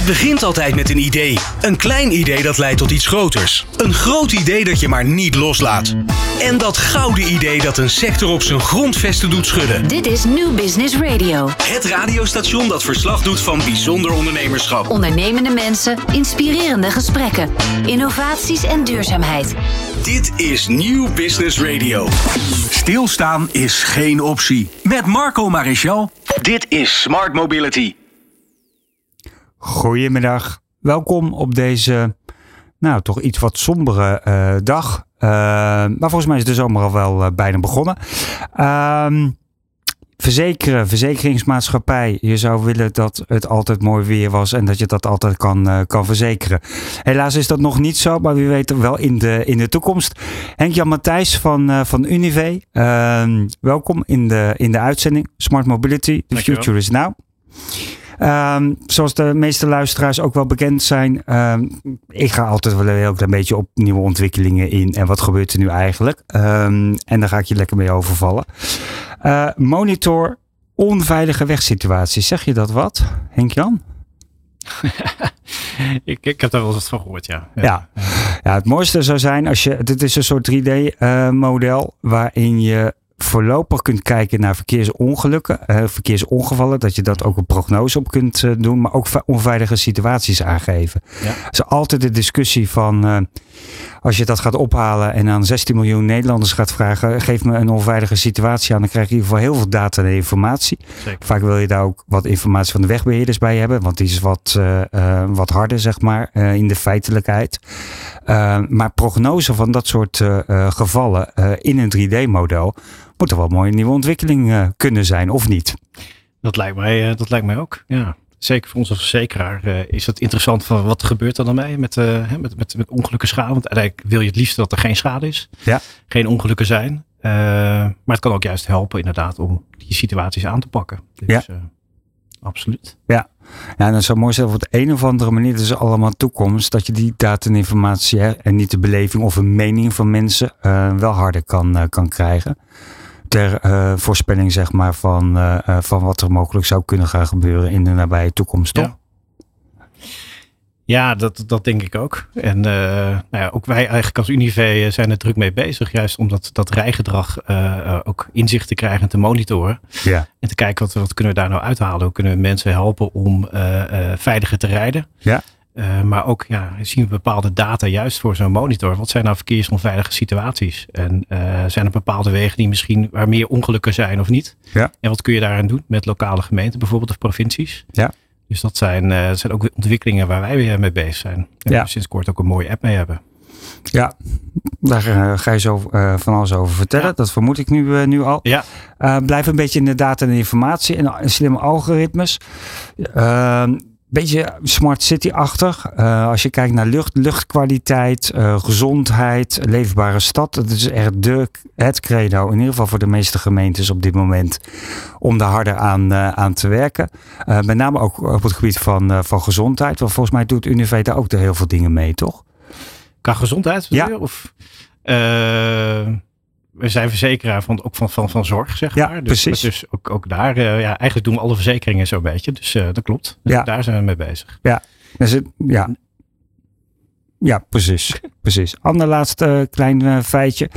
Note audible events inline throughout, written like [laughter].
Het begint altijd met een idee. Een klein idee dat leidt tot iets groters. Een groot idee dat je maar niet loslaat. En dat gouden idee dat een sector op zijn grondvesten doet schudden. Dit is New Business Radio. Het radiostation dat verslag doet van bijzonder ondernemerschap. Ondernemende mensen, inspirerende gesprekken, innovaties en duurzaamheid. Dit is New Business Radio. Stilstaan is geen optie. Met Marco Marichal. Dit is Smart Mobility. Goedemiddag. Welkom op deze, nou toch iets wat sombere eh, dag. Uh, maar volgens mij is de zomer al wel uh, bijna begonnen. Uh, verzekeren, verzekeringsmaatschappij. Je zou willen dat het altijd mooi weer was en dat je dat altijd kan, kan verzekeren. Helaas is dat nog niet zo, maar wie weet wel in de, in de toekomst. Henk-Jan Matthijs van, van Unive. Ehm, welkom in de, in de uitzending Smart Mobility. The future is now. Um, zoals de meeste luisteraars ook wel bekend zijn, um, ik ga altijd wel een heel klein beetje op nieuwe ontwikkelingen in en wat gebeurt er nu eigenlijk. Um, en daar ga ik je lekker mee overvallen. Uh, monitor onveilige wegsituaties. Zeg je dat wat, Henk-Jan? [laughs] ik, ik heb daar wel eens van gehoord, ja. ja. Ja. ja. het mooiste zou zijn als je. Dit is een soort 3D-model uh, waarin je voorlopig kunt kijken naar verkeersongelukken, uh, verkeersongevallen, dat je dat ook een prognose op kunt uh, doen, maar ook onveilige situaties aangeven. Ja. Is altijd de discussie van uh, als je dat gaat ophalen en aan 16 miljoen Nederlanders gaat vragen, geef me een onveilige situatie aan, dan krijg je in ieder geval heel veel data en informatie. Zeker. Vaak wil je daar ook wat informatie van de wegbeheerders bij hebben, want die is wat, wat harder, zeg maar, in de feitelijkheid. maar prognose van dat soort gevallen in een 3D-model moet er wel een mooie nieuwe ontwikkeling kunnen zijn, of niet? Dat lijkt mij, dat lijkt mij ook, ja. Zeker voor ons als verzekeraar uh, is het interessant van wat gebeurt er dan mee met, met, met, met ongelukken schade. Want eigenlijk wil je het liefst dat er geen schade is. Ja. Geen ongelukken zijn. maar het kan ook juist helpen inderdaad om die situaties aan te pakken. Dus, ja. absoluut. Ja. Ja, en dat zou mooi zijn op de een of andere manier, dat is allemaal toekomst, dat je die data en informatie hè, en niet de beleving of een mening van mensen wel harder kan, kan krijgen ter uh, voorspelling zeg maar, van, uh, van wat er mogelijk zou kunnen gaan gebeuren in de nabije toekomst. Toch? Ja. Ja, dat, dat denk ik ook. En uh, nou ja, ook wij eigenlijk als Unive zijn er druk mee bezig. Juist om dat, dat rijgedrag ook inzicht te krijgen en te monitoren. Ja. En te kijken wat, wat kunnen we daar nou uithalen. Hoe kunnen we mensen helpen om veiliger te rijden. Ja. Uh, maar ook ja, zien we bepaalde data juist voor zo'n monitor. Wat zijn nou verkeersonveilige situaties? En uh, zijn er bepaalde wegen die misschien waar meer ongelukken zijn of niet? Ja. En wat kun je daaraan doen met lokale gemeenten bijvoorbeeld of provincies? Ja. Dus dat zijn, uh, zijn ook ontwikkelingen waar wij weer mee bezig zijn. En ja. sinds kort ook een mooie app mee hebben. Ja, daar ga je zo uh, van alles over vertellen. Ja. Dat vermoed ik nu, uh, nu al. Ja. Uh, blijf een beetje in de data en informatie en slimme algoritmes. Beetje smart city-achtig. Uh, als je kijkt naar lucht, luchtkwaliteit, uh, gezondheid, leefbare stad. Dat is echt de, het credo, in ieder geval voor de meeste gemeentes op dit moment, om daar harder aan, uh, aan te werken. met name ook op het gebied van, van gezondheid. Want volgens mij doet Unive daar ook heel veel dingen mee, toch? Qua gezondheid? Ja. Of, we zijn verzekeraar van, ook van, van, van zorg, zeg ja, maar. Dus, precies. Dus ook, ook daar, uh, ja, eigenlijk doen we alle verzekeringen zo'n beetje. Dus uh, dat klopt. Dus ja. daar zijn we mee bezig. Ja, dus ja. ja precies. [laughs] precies. Ander laatste uh, klein feitje.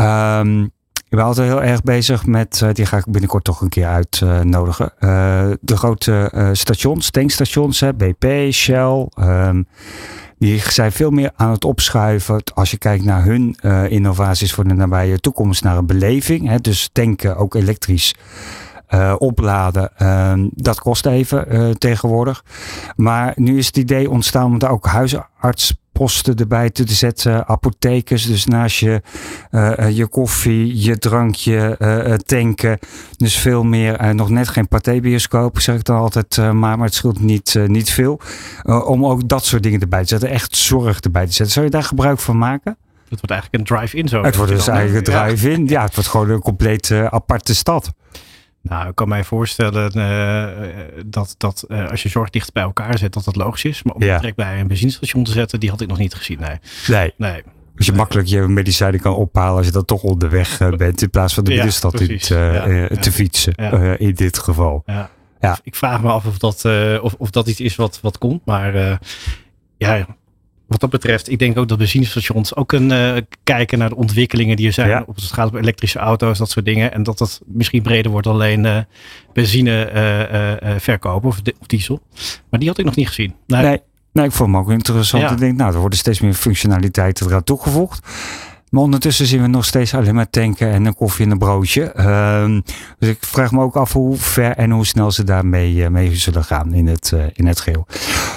Um, ik ben altijd heel erg bezig met, die ga ik binnenkort toch een keer uitnodigen. de grote stations, tankstations, hè, BP, Shell. Um, die zijn veel meer aan het opschuiven als je kijkt naar hun uh, innovaties voor de nabije toekomst naar een beleving. Hè, dus tanken ook elektrisch. Uh, opladen, uh, dat kost even uh, tegenwoordig. Maar nu is het idee ontstaan om daar ook huisartsposten erbij te zetten, apothekers. Dus naast je, je koffie, je drankje, tanken. Dus veel meer, nog net geen patébioscoop, zeg ik dan altijd maar, maar het scheelt niet, niet veel. om ook dat soort dingen erbij te zetten, echt zorg erbij te zetten. Zou je daar gebruik van maken? Het wordt eigenlijk een drive-in zo. Het wordt dus eigenlijk een drive-in. Ja. ja. het wordt gewoon een compleet aparte stad. Nou, ik kan mij voorstellen uh, dat, dat uh, als je zorg dicht bij elkaar zet, dat dat logisch is. Maar om ja. direct bij een benzinestation te zetten, die had ik nog niet gezien. Nee. Nee. nee. Als je nee. makkelijk je medicijnen kan ophalen als je dan toch onderweg bent, in plaats van de binnenstad ja, in, ja, te fietsen, in dit geval. Ja. Ja. Ik vraag me af of dat, of, of dat iets is wat, wat komt. Maar ja, wat dat betreft, ik denk ook dat benzinestations ook kunnen kijken naar de ontwikkelingen die er zijn. Op het gaat om elektrische auto's, dat soort dingen. En dat dat misschien breder wordt alleen uh, benzine verkopen of, of, diesel. Maar die had ik nog niet gezien. Nee, nee, ik vond hem ook interessant. Ik denk, nou, er worden steeds meer functionaliteiten eraan toegevoegd. Maar ondertussen zien we nog steeds alleen maar tanken en een koffie en een broodje. Uh, dus ik vraag me ook af hoe ver en hoe snel ze daarmee uh, mee zullen gaan in het, uh, in het geheel.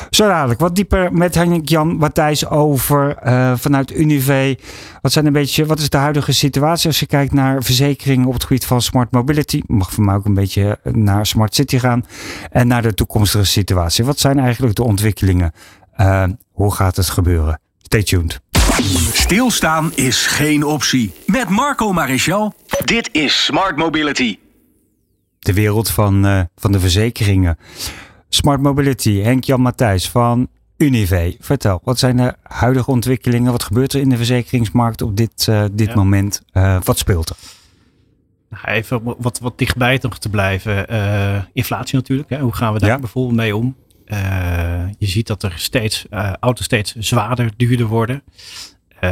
Zo dadelijk wat dieper met Henk Jan Matthijs over uh, vanuit Unive. Wat, zijn een beetje, wat is de huidige situatie als je kijkt naar verzekeringen op het gebied van smart mobility? Mag voor mij ook een beetje naar smart city gaan. En naar de toekomstige situatie. Wat zijn eigenlijk de ontwikkelingen? hoe gaat het gebeuren? Stay tuned. Stilstaan is geen optie. Met Marco Marichal. Dit is Smart Mobility. De wereld van, uh, van de verzekeringen. Smart Mobility, Henk-Jan Matthijs van Unive. Vertel, wat zijn de huidige ontwikkelingen? Wat gebeurt er in de verzekeringsmarkt op dit, uh, dit moment? Uh, wat speelt er? Nou, even wat, wat dichtbij toch te blijven. inflatie natuurlijk. Hè? Hoe gaan we daar ja. bijvoorbeeld mee om? Uh, je ziet dat er steeds uh, auto's steeds zwaarder, duurder worden. Uh,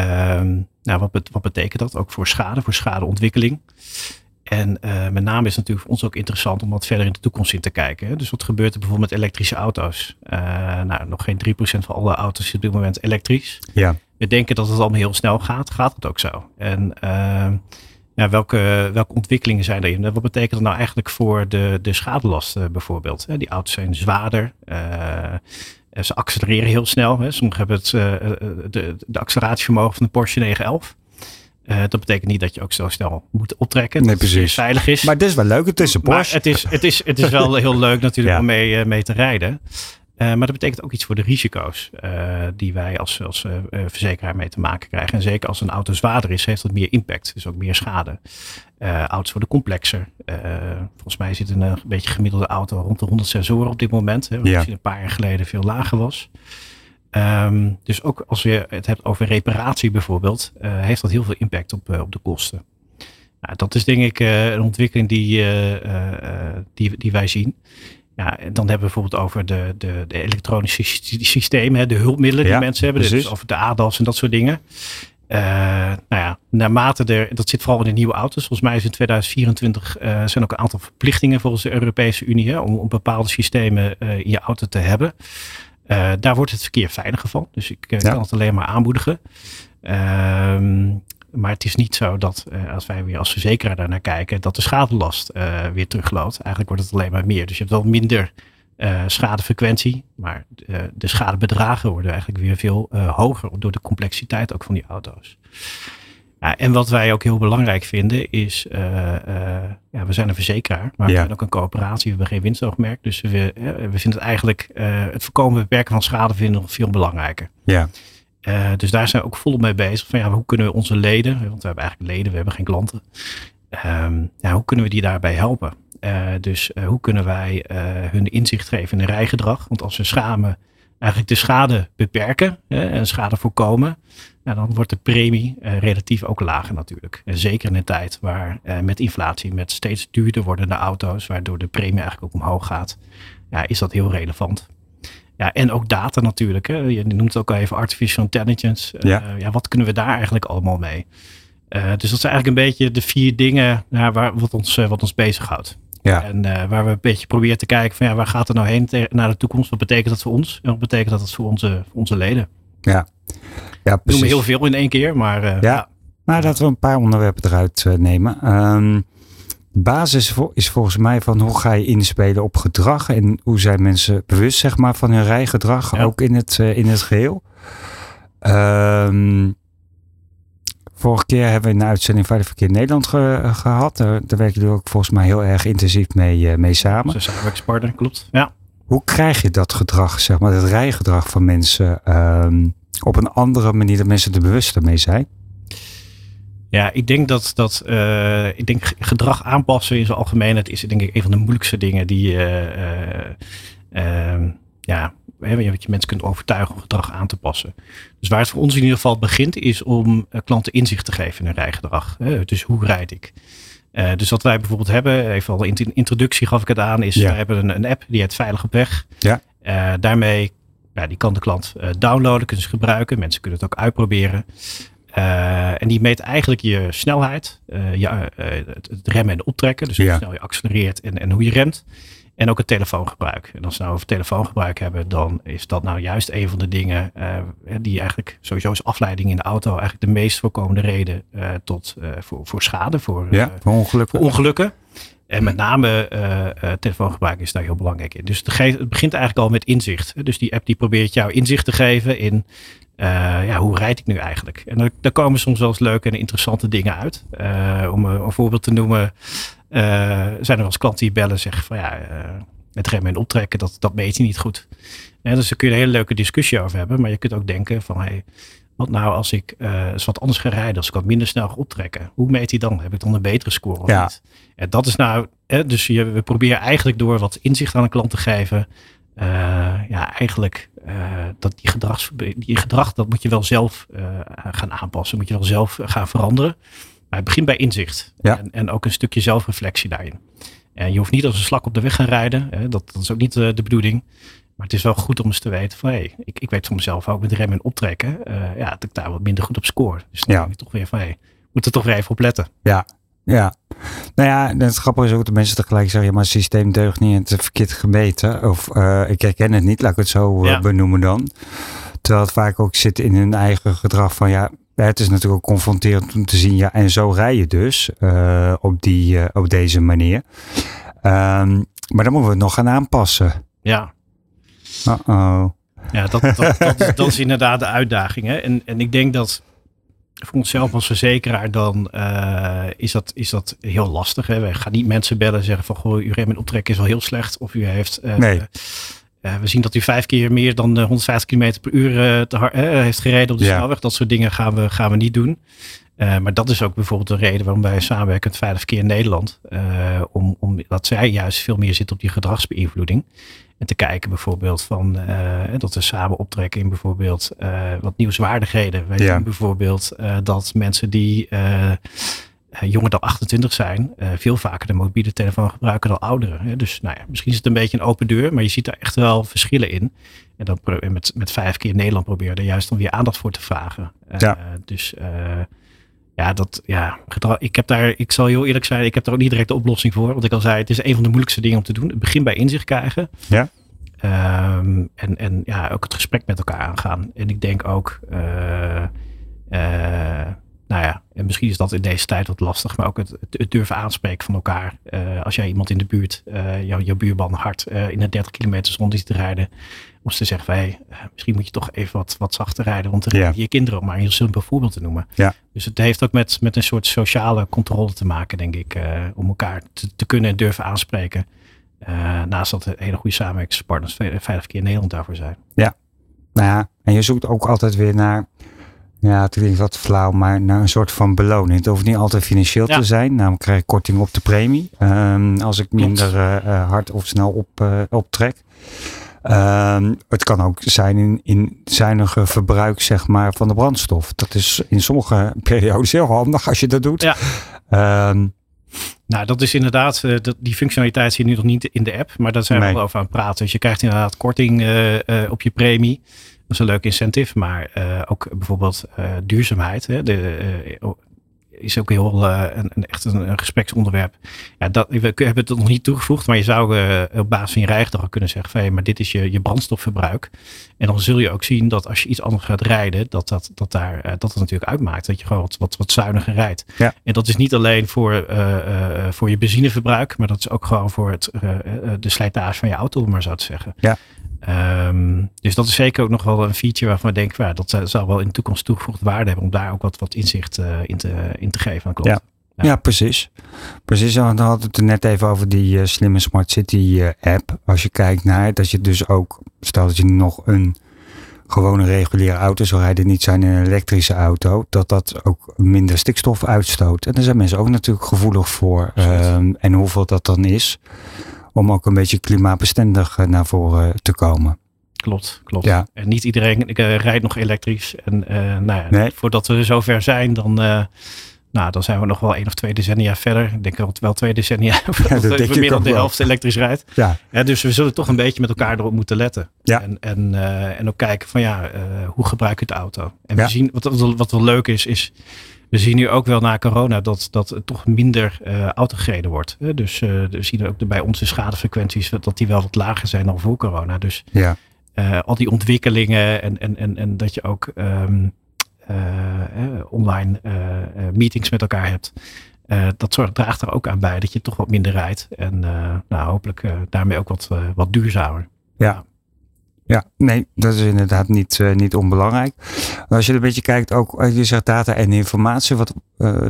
nou, wat, wat, betekent dat ook voor schade, voor schadeontwikkeling? En uh, met name is het natuurlijk voor ons ook interessant om wat verder in de toekomst in te kijken. Hè? Dus wat gebeurt er bijvoorbeeld met elektrische auto's? nou, nog geen 3% van alle auto's is op dit moment elektrisch. Ja. We denken dat het allemaal heel snel gaat. Gaat het ook zo? En ehm, ja, welke, welke ontwikkelingen zijn erin? Wat betekent dat nou eigenlijk voor de, de schadelasten bijvoorbeeld? Die auto's zijn zwaarder. Uh, ze accelereren heel snel. Hè. Sommigen hebben het, uh, de, de acceleratievermogen van de Porsche 911. Uh, dat betekent niet dat je ook zo snel moet optrekken. Nee, precies. Het veilig is. Maar het is wel leuk. Het is een Porsche. Maar het is, het is, het is wel heel leuk natuurlijk [laughs] om mee, mee te rijden. Uh, maar dat betekent ook iets voor de risico's uh, die wij als, als uh, verzekeraar mee te maken krijgen. En zeker als een auto zwaarder is, heeft dat meer impact. Dus ook meer schade. auto's worden complexer. volgens mij zit een, een beetje gemiddelde auto rond de 100 sensoren op dit moment. Hè, wat ja. een paar jaar geleden veel lager was. Um, dus ook als je het hebt over reparatie bijvoorbeeld, heeft dat heel veel impact op, op de kosten. Nou, dat is denk ik een ontwikkeling die, die, die wij zien. Ja, en dan hebben we bijvoorbeeld over de, de, de elektronische systemen, de hulpmiddelen die mensen hebben. Dus over de ADAS en dat soort dingen. Uh, nou ja, naarmate er, dat zit vooral in de nieuwe auto's. Volgens mij is in 2024 uh, zijn ook een aantal verplichtingen volgens de Europese Unie hè, om, om bepaalde systemen uh, in je auto te hebben. daar wordt het verkeer veiliger van. Dus ik kan het alleen maar aanmoedigen. Ehm, maar het is niet zo dat uh, als wij weer als verzekeraar daarnaar kijken, dat de schadelast uh, weer terugloopt. Eigenlijk wordt het alleen maar meer. Dus je hebt wel minder uh, schadefrequentie, maar de schadebedragen worden eigenlijk weer veel hoger door de complexiteit ook van die auto's. Ja, en wat wij ook heel belangrijk vinden is, ja, we zijn een verzekeraar, maar we zijn ook een coöperatie, we hebben geen winstoogmerk. Dus we, we vinden het eigenlijk, het voorkomen beperken van schade vinden we nog veel belangrijker. Ja. Uh, dus daar zijn we ook volop mee bezig. Van ja, hoe kunnen we onze leden, want we hebben eigenlijk leden, we hebben geen klanten. Um, ja, hoe kunnen we die daarbij helpen? Uh, dus uh, hoe kunnen wij hun inzicht geven in hun rijgedrag? Want als we schamen, eigenlijk de schade beperken en schade voorkomen, nou, dan wordt de premie relatief ook lager natuurlijk. En zeker in een tijd waar met inflatie, met steeds duurder wordende auto's, waardoor de premie eigenlijk ook omhoog gaat, is dat heel relevant. Ja, en ook data natuurlijk. Hè. Je noemt het ook al even artificial intelligence. Eh, ja. Uh, ja, wat kunnen we daar eigenlijk allemaal mee? Uh, dus dat zijn eigenlijk een beetje de vier dingen nou, waar, wat, ons, uh, wat ons bezighoudt. Ja. En waar we een beetje proberen te kijken van ja, waar gaat het nou heen naar de toekomst? Wat betekent dat voor ons? En wat betekent dat voor onze, voor onze leden? Ja, ja precies. We heel veel in één keer, maar ja. ja. Maar dat we een paar onderwerpen eruit nemen. Um, basis is volgens mij van hoe ga je inspelen op gedrag en hoe zijn mensen bewust zeg maar, van hun rijgedrag, ook in het, uh, in het geheel. Um, vorige keer hebben we een uitzending Veilig Verkeer Nederland ge, gehad. Daar, daar werken jullie ook volgens mij heel erg intensief mee, uh, mee samen. Zijn samenwerkingspartner, klopt. Ja. Hoe krijg je dat gedrag, zeg maar, het rijgedrag van mensen um, op een andere manier dat mensen er bewuster mee zijn? Ja, ik denk dat, dat uh, ik denk gedrag aanpassen in zijn algemeenheid is denk ik een van de moeilijkste dingen die uh, ja, wat je mensen kunt overtuigen om gedrag aan te passen. Dus waar het voor ons in ieder geval begint is om klanten inzicht te geven in hun rijgedrag. Dus hoe rijd ik? dus wat wij bijvoorbeeld hebben, even al in de introductie gaf ik het aan, is we hebben een, een, app die heet Veilig op weg. Ja. daarmee, ja, die kan de klant downloaden, kunnen ze gebruiken. Mensen kunnen het ook uitproberen. En die meet eigenlijk je snelheid, je, het, remmen en optrekken. Dus hoe snel je accelereert en, en hoe je remt. En ook het telefoongebruik. En als we nou over telefoongebruik hebben, dan is dat nou juist een van de dingen die eigenlijk sowieso is afleiding in de auto eigenlijk de meest voorkomende reden tot, voor, voor schade, voor, ja, voor ongelukken. Voor ongelukken. En met name telefoongebruik is daar heel belangrijk in. Dus het, het, begint eigenlijk al met inzicht. Dus die app die probeert jou inzicht te geven in ja, hoe rijd ik nu eigenlijk. En daar komen soms wel eens leuke en interessante dingen uit. om een voorbeeld te noemen. Uh, zijn er wel eens klanten die bellen en zeggen van ja, het remmen en optrekken, dat, dat meet je niet goed. En dus daar kun je een hele leuke discussie over hebben. Maar je kunt ook denken van hey, wat nou als ik uh, eens wat anders ga rijden, als ik wat minder snel ga optrekken. Hoe meet hij dan? Heb ik dan een betere score of ja. niet? En dat is nou, hè, dus je, we proberen eigenlijk door wat inzicht aan een klant te geven. ja, eigenlijk dat die, gedrags, die gedrag, dat moet je wel zelf gaan aanpassen. Moet je wel zelf gaan veranderen. Maar het begint bij inzicht. En, en, ook een stukje zelfreflectie daarin. En je hoeft niet als een slak op de weg gaan rijden. Hè, dat, dat, is ook niet de, de, bedoeling. Maar het is wel goed om eens te weten van hé, hey, ik, ik weet van mezelf ook met remmen en optrekken. Ja, dat ik daar wat minder goed op score. Dus dan ja. denk je toch weer van hé, hey, moet er toch weer even op letten. Ja, ja. Nou ja, het grappige is ook dat mensen tegelijk zeggen, ja, maar het systeem deugt niet en het is verkeerd gemeten. Of uh, ik herken het niet, laat ik het zo uh, benoemen dan. Terwijl het vaak ook zit in hun eigen gedrag van ja, het is natuurlijk ook confronterend om te zien, ja, en zo rij je dus uh, op, die, op deze manier. Um, maar dan moeten we het nog gaan aanpassen. Ja. Uh-oh. Ja, dat, dat, dat, is, dat, is, inderdaad de uitdaging. Hè? En, en ik denk dat voor onszelf als verzekeraar dan uh, is, dat, is dat heel lastig. Hè? Wij gaan niet mensen bellen en zeggen van goh, uw rem en optrek is wel heel slecht. Of u heeft... nee uh, we zien dat hij vijf keer meer dan 150 km per uur te hard, heeft gereden op de ja. snelweg. Dat soort dingen gaan we, gaan we niet doen. Maar dat is ook bijvoorbeeld de reden waarom wij samenwerken met Veilig Verkeer in Nederland. om, omdat zij juist veel meer zitten op die gedragsbeïnvloeding. En te kijken bijvoorbeeld van dat we samen optrekken in bijvoorbeeld wat nieuwswaardigheden. Wij ja. zien bijvoorbeeld dat mensen die jonger dan 28 zijn, veel vaker de mobiele telefoon gebruiken dan ouderen. Hè? Dus nou ja, misschien is het een beetje een open deur, maar je ziet daar echt wel verschillen in. En dan met, met vijf keer Nederland proberen er juist dan weer aandacht voor te vragen. Ja. Dus ja, dat, ja, ik heb daar, ik zal heel eerlijk zijn, ik heb daar ook niet direct de oplossing voor. Want ik al zei, het is een van de moeilijkste dingen om te doen. Het begin bij inzicht krijgen. Ja. Um, en, en ja, ook het gesprek met elkaar aangaan. En ik denk ook, nou ja, en misschien is dat in deze tijd wat lastig, maar ook het, het durven aanspreken van elkaar. Uh, als jij iemand in de buurt, uh, jouw, jouw buurman hard uh, in de 30 kilometer rond is te rijden, om te zeggen, hey, misschien moet je toch even wat, wat zachter rijden, want er ja. je kinderen, om maar een heel simpel voorbeeld te noemen. Ja. Dus het heeft ook met, met een soort sociale controle te maken, denk ik, om elkaar te, te, kunnen en durven aanspreken. naast dat hele goede samenwerkingspartners, Veilig Verkeer Nederland daarvoor zijn. Ja, nou ja, en je zoekt ook altijd weer naar ja, het klinkt wat flauw, maar naar een soort van beloning. Het hoeft niet altijd financieel te zijn. Namelijk krijg ik korting op de premie. Um, als ik minder uh, hard of snel op, uh, optrek. Um, het kan ook zijn in, in zuinige verbruik zeg maar, van de brandstof. Dat is in sommige [laughs] periodes heel handig als je dat doet. Ja. Um, nou, dat is inderdaad, uh, dat, die functionaliteit zie je nu nog niet in de app, maar daar zijn nee. we wel over aan het praten. Dus je krijgt inderdaad korting uh, uh, op je premie. Dat is een leuk incentive, maar uh, ook bijvoorbeeld uh, duurzaamheid. Hè, de, uh, is ook heel een, een, echt een, een, gespreksonderwerp. Ja, dat, we hebben het nog niet toegevoegd, maar je zou op basis van je rijgedrag kunnen zeggen: van, hey, maar dit is je, je brandstofverbruik. En dan zul je ook zien dat als je iets anders gaat rijden, dat dat, dat, daar, dat het natuurlijk uitmaakt. Dat je gewoon wat, wat, wat zuiniger rijdt. Ja. En dat is niet alleen voor, voor je benzineverbruik, maar dat is ook gewoon voor het, de slijtage van je auto, om maar zo te zeggen. Ja. Um, dus dat is zeker ook nog wel een feature waarvan we denken, ja, dat zal wel in de toekomst toegevoegde waarde hebben om daar ook wat, wat inzicht uh, in, te, in te geven aan klanten. Ja. Ja. precies. Precies, we hadden het er net even over die uh, slimme Smart City uh, app. Als je kijkt naar dat je dus ook, stel dat je nog een gewone reguliere auto zou rijden, niet zijn een elektrische auto, dat dat ook minder stikstof uitstoot. En daar zijn mensen ook natuurlijk gevoelig voor. Um, en hoeveel dat dan is om ook een beetje klimaatbestendig eh, naar voren te komen. Klopt, klopt. Ja. En niet iedereen ik, uh, rijdt nog elektrisch. En nou ja, nee. voordat we zover zijn, dan, nou, dan zijn we nog wel één of twee decennia verder. Ik denk dat wel twee decennia [laughs] ja, we meer dan de helft elektrisch rijdt. Ja. ja. dus we zullen toch een beetje met elkaar erop moeten letten. Ja. En, en, uh, en ook kijken van ja, uh, hoe gebruik je de auto? En we zien, wat, wat, wat wel leuk is, is we zien nu ook wel na corona dat, dat het toch minder uh, auto gereden wordt. Dus uh, we zien ook bij onze schadefrequenties dat die wel wat lager zijn dan voor corona. Dus ja. uh, al die ontwikkelingen en, en, en, en dat je ook um, online meetings met elkaar hebt. dat zorgt, draagt er ook aan bij dat je toch wat minder rijdt. En nou, hopelijk daarmee ook wat, wat duurzamer. Ja. Ja, nee, dat is inderdaad niet, uh, niet onbelangrijk. Als je een beetje kijkt, ook je zegt data en informatie. Wat, uh,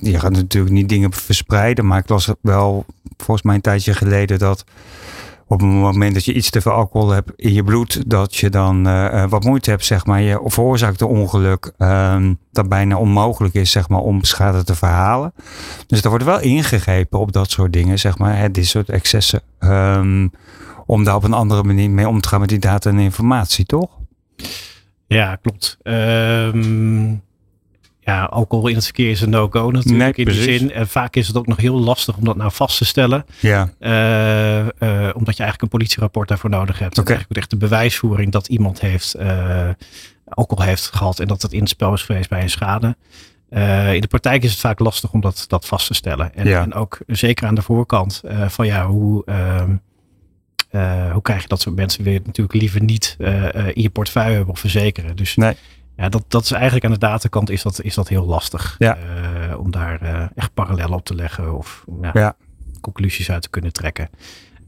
je gaat natuurlijk niet dingen verspreiden, maar ik las wel volgens mij een tijdje geleden dat op het moment dat je iets te veel alcohol hebt in je bloed, dat je dan wat moeite hebt, zeg maar. Je veroorzaakt een ongeluk uh, dat bijna onmogelijk is, zeg maar, om schade te verhalen. Dus er wordt wel ingegrepen op dat soort dingen, zeg maar. Hè, dit soort excessen. Um, om daar op een andere manier mee om te gaan met die data en informatie, toch? Ja, klopt. Um, ja, alcohol in het verkeer is een no-go natuurlijk in die zin. En vaak is het ook nog heel lastig om dat nou vast te stellen. Ja. Uh, uh, omdat je eigenlijk een politierapport daarvoor nodig hebt. Okay. Eigenlijk echt de bewijsvoering dat iemand heeft uh, alcohol heeft gehad en dat het in het spel is geweest bij een schade. in de praktijk is het vaak lastig om dat, dat vast te stellen. En, ja. en ook zeker aan de voorkant van ja, hoe ehm, uh, hoe krijg je dat soort mensen weer natuurlijk liever niet uh, in je portefeuille hebben of verzekeren. Dus nee. ja, dat, dat is eigenlijk aan de datakant is dat, is dat heel lastig. Ja. Uh, om daar echt parallel op te leggen of ja, ja. conclusies uit te kunnen trekken.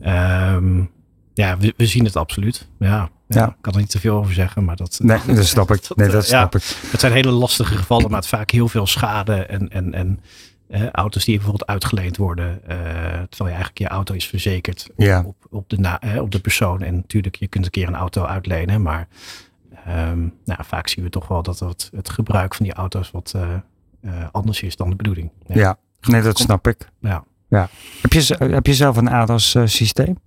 Um, ja, we, we, zien het absoluut. Ja, ja. Ik kan er niet te veel over zeggen, maar dat. Nee, dat snap ik. [laughs] Nee, dat snap ik. Het zijn hele lastige gevallen, maar het vaak heel veel schade en, en, en auto's die bijvoorbeeld uitgeleend worden, uh, terwijl je eigenlijk je auto is verzekerd ja. op, op, de na, op de persoon. En natuurlijk, je kunt een keer een auto uitlenen, maar um, nou, vaak zien we toch wel dat het, het gebruik van die auto's wat uh, uh, anders is dan de bedoeling. Ja, ja. nee, dat snap ik. Ja. Ja. Heb, je, heb je zelf een ADAS systeem?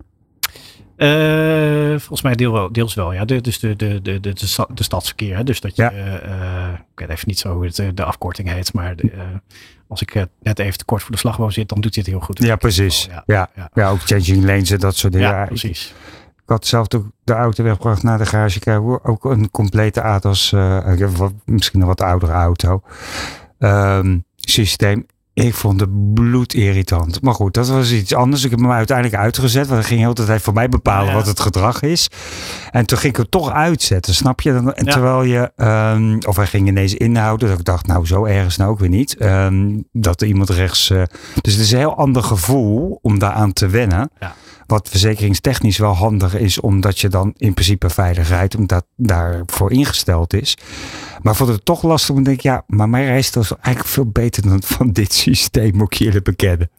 Uh, volgens mij deel wel, deels wel, ja. De, dus de, de, de, de, de stadsverkeer. Hè? Dus dat je, ja. uh, ik weet even niet zo hoe het, de afkorting heet, maar de, uh, als ik net even te kort voor de slag wou zit, dan doet hij het heel goed. Ja, precies. Ja, ja, ja. ja, ook changing lanes en dat soort dingen. Ja, precies. Ik, had zelf de, de auto weggebracht naar de garage. Ik heb ook een complete ATAS, misschien een wat oudere auto. Um, systeem. Ik vond het bloedirritant. Maar goed, dat was iets anders. Ik heb hem uiteindelijk uitgezet. Want hij ging heel de tijd voor mij bepalen ja. wat het gedrag is. En toen ging ik het toch uitzetten, snap je? En terwijl je, um, of hij ging ineens inhouden. Dat ik dacht, nou zo ergens nou ook weer niet. Um, dat er iemand rechts... Uh, dus het is een heel ander gevoel om daaraan te wennen. Ja. Wat verzekeringstechnisch wel handig is, omdat je dan in principe veilig rijdt, omdat daarvoor ingesteld is. Maar vond het toch lastig om te denken, ja, maar mijn reis is eigenlijk veel beter dan van dit systeem, moet ik jullie bekennen.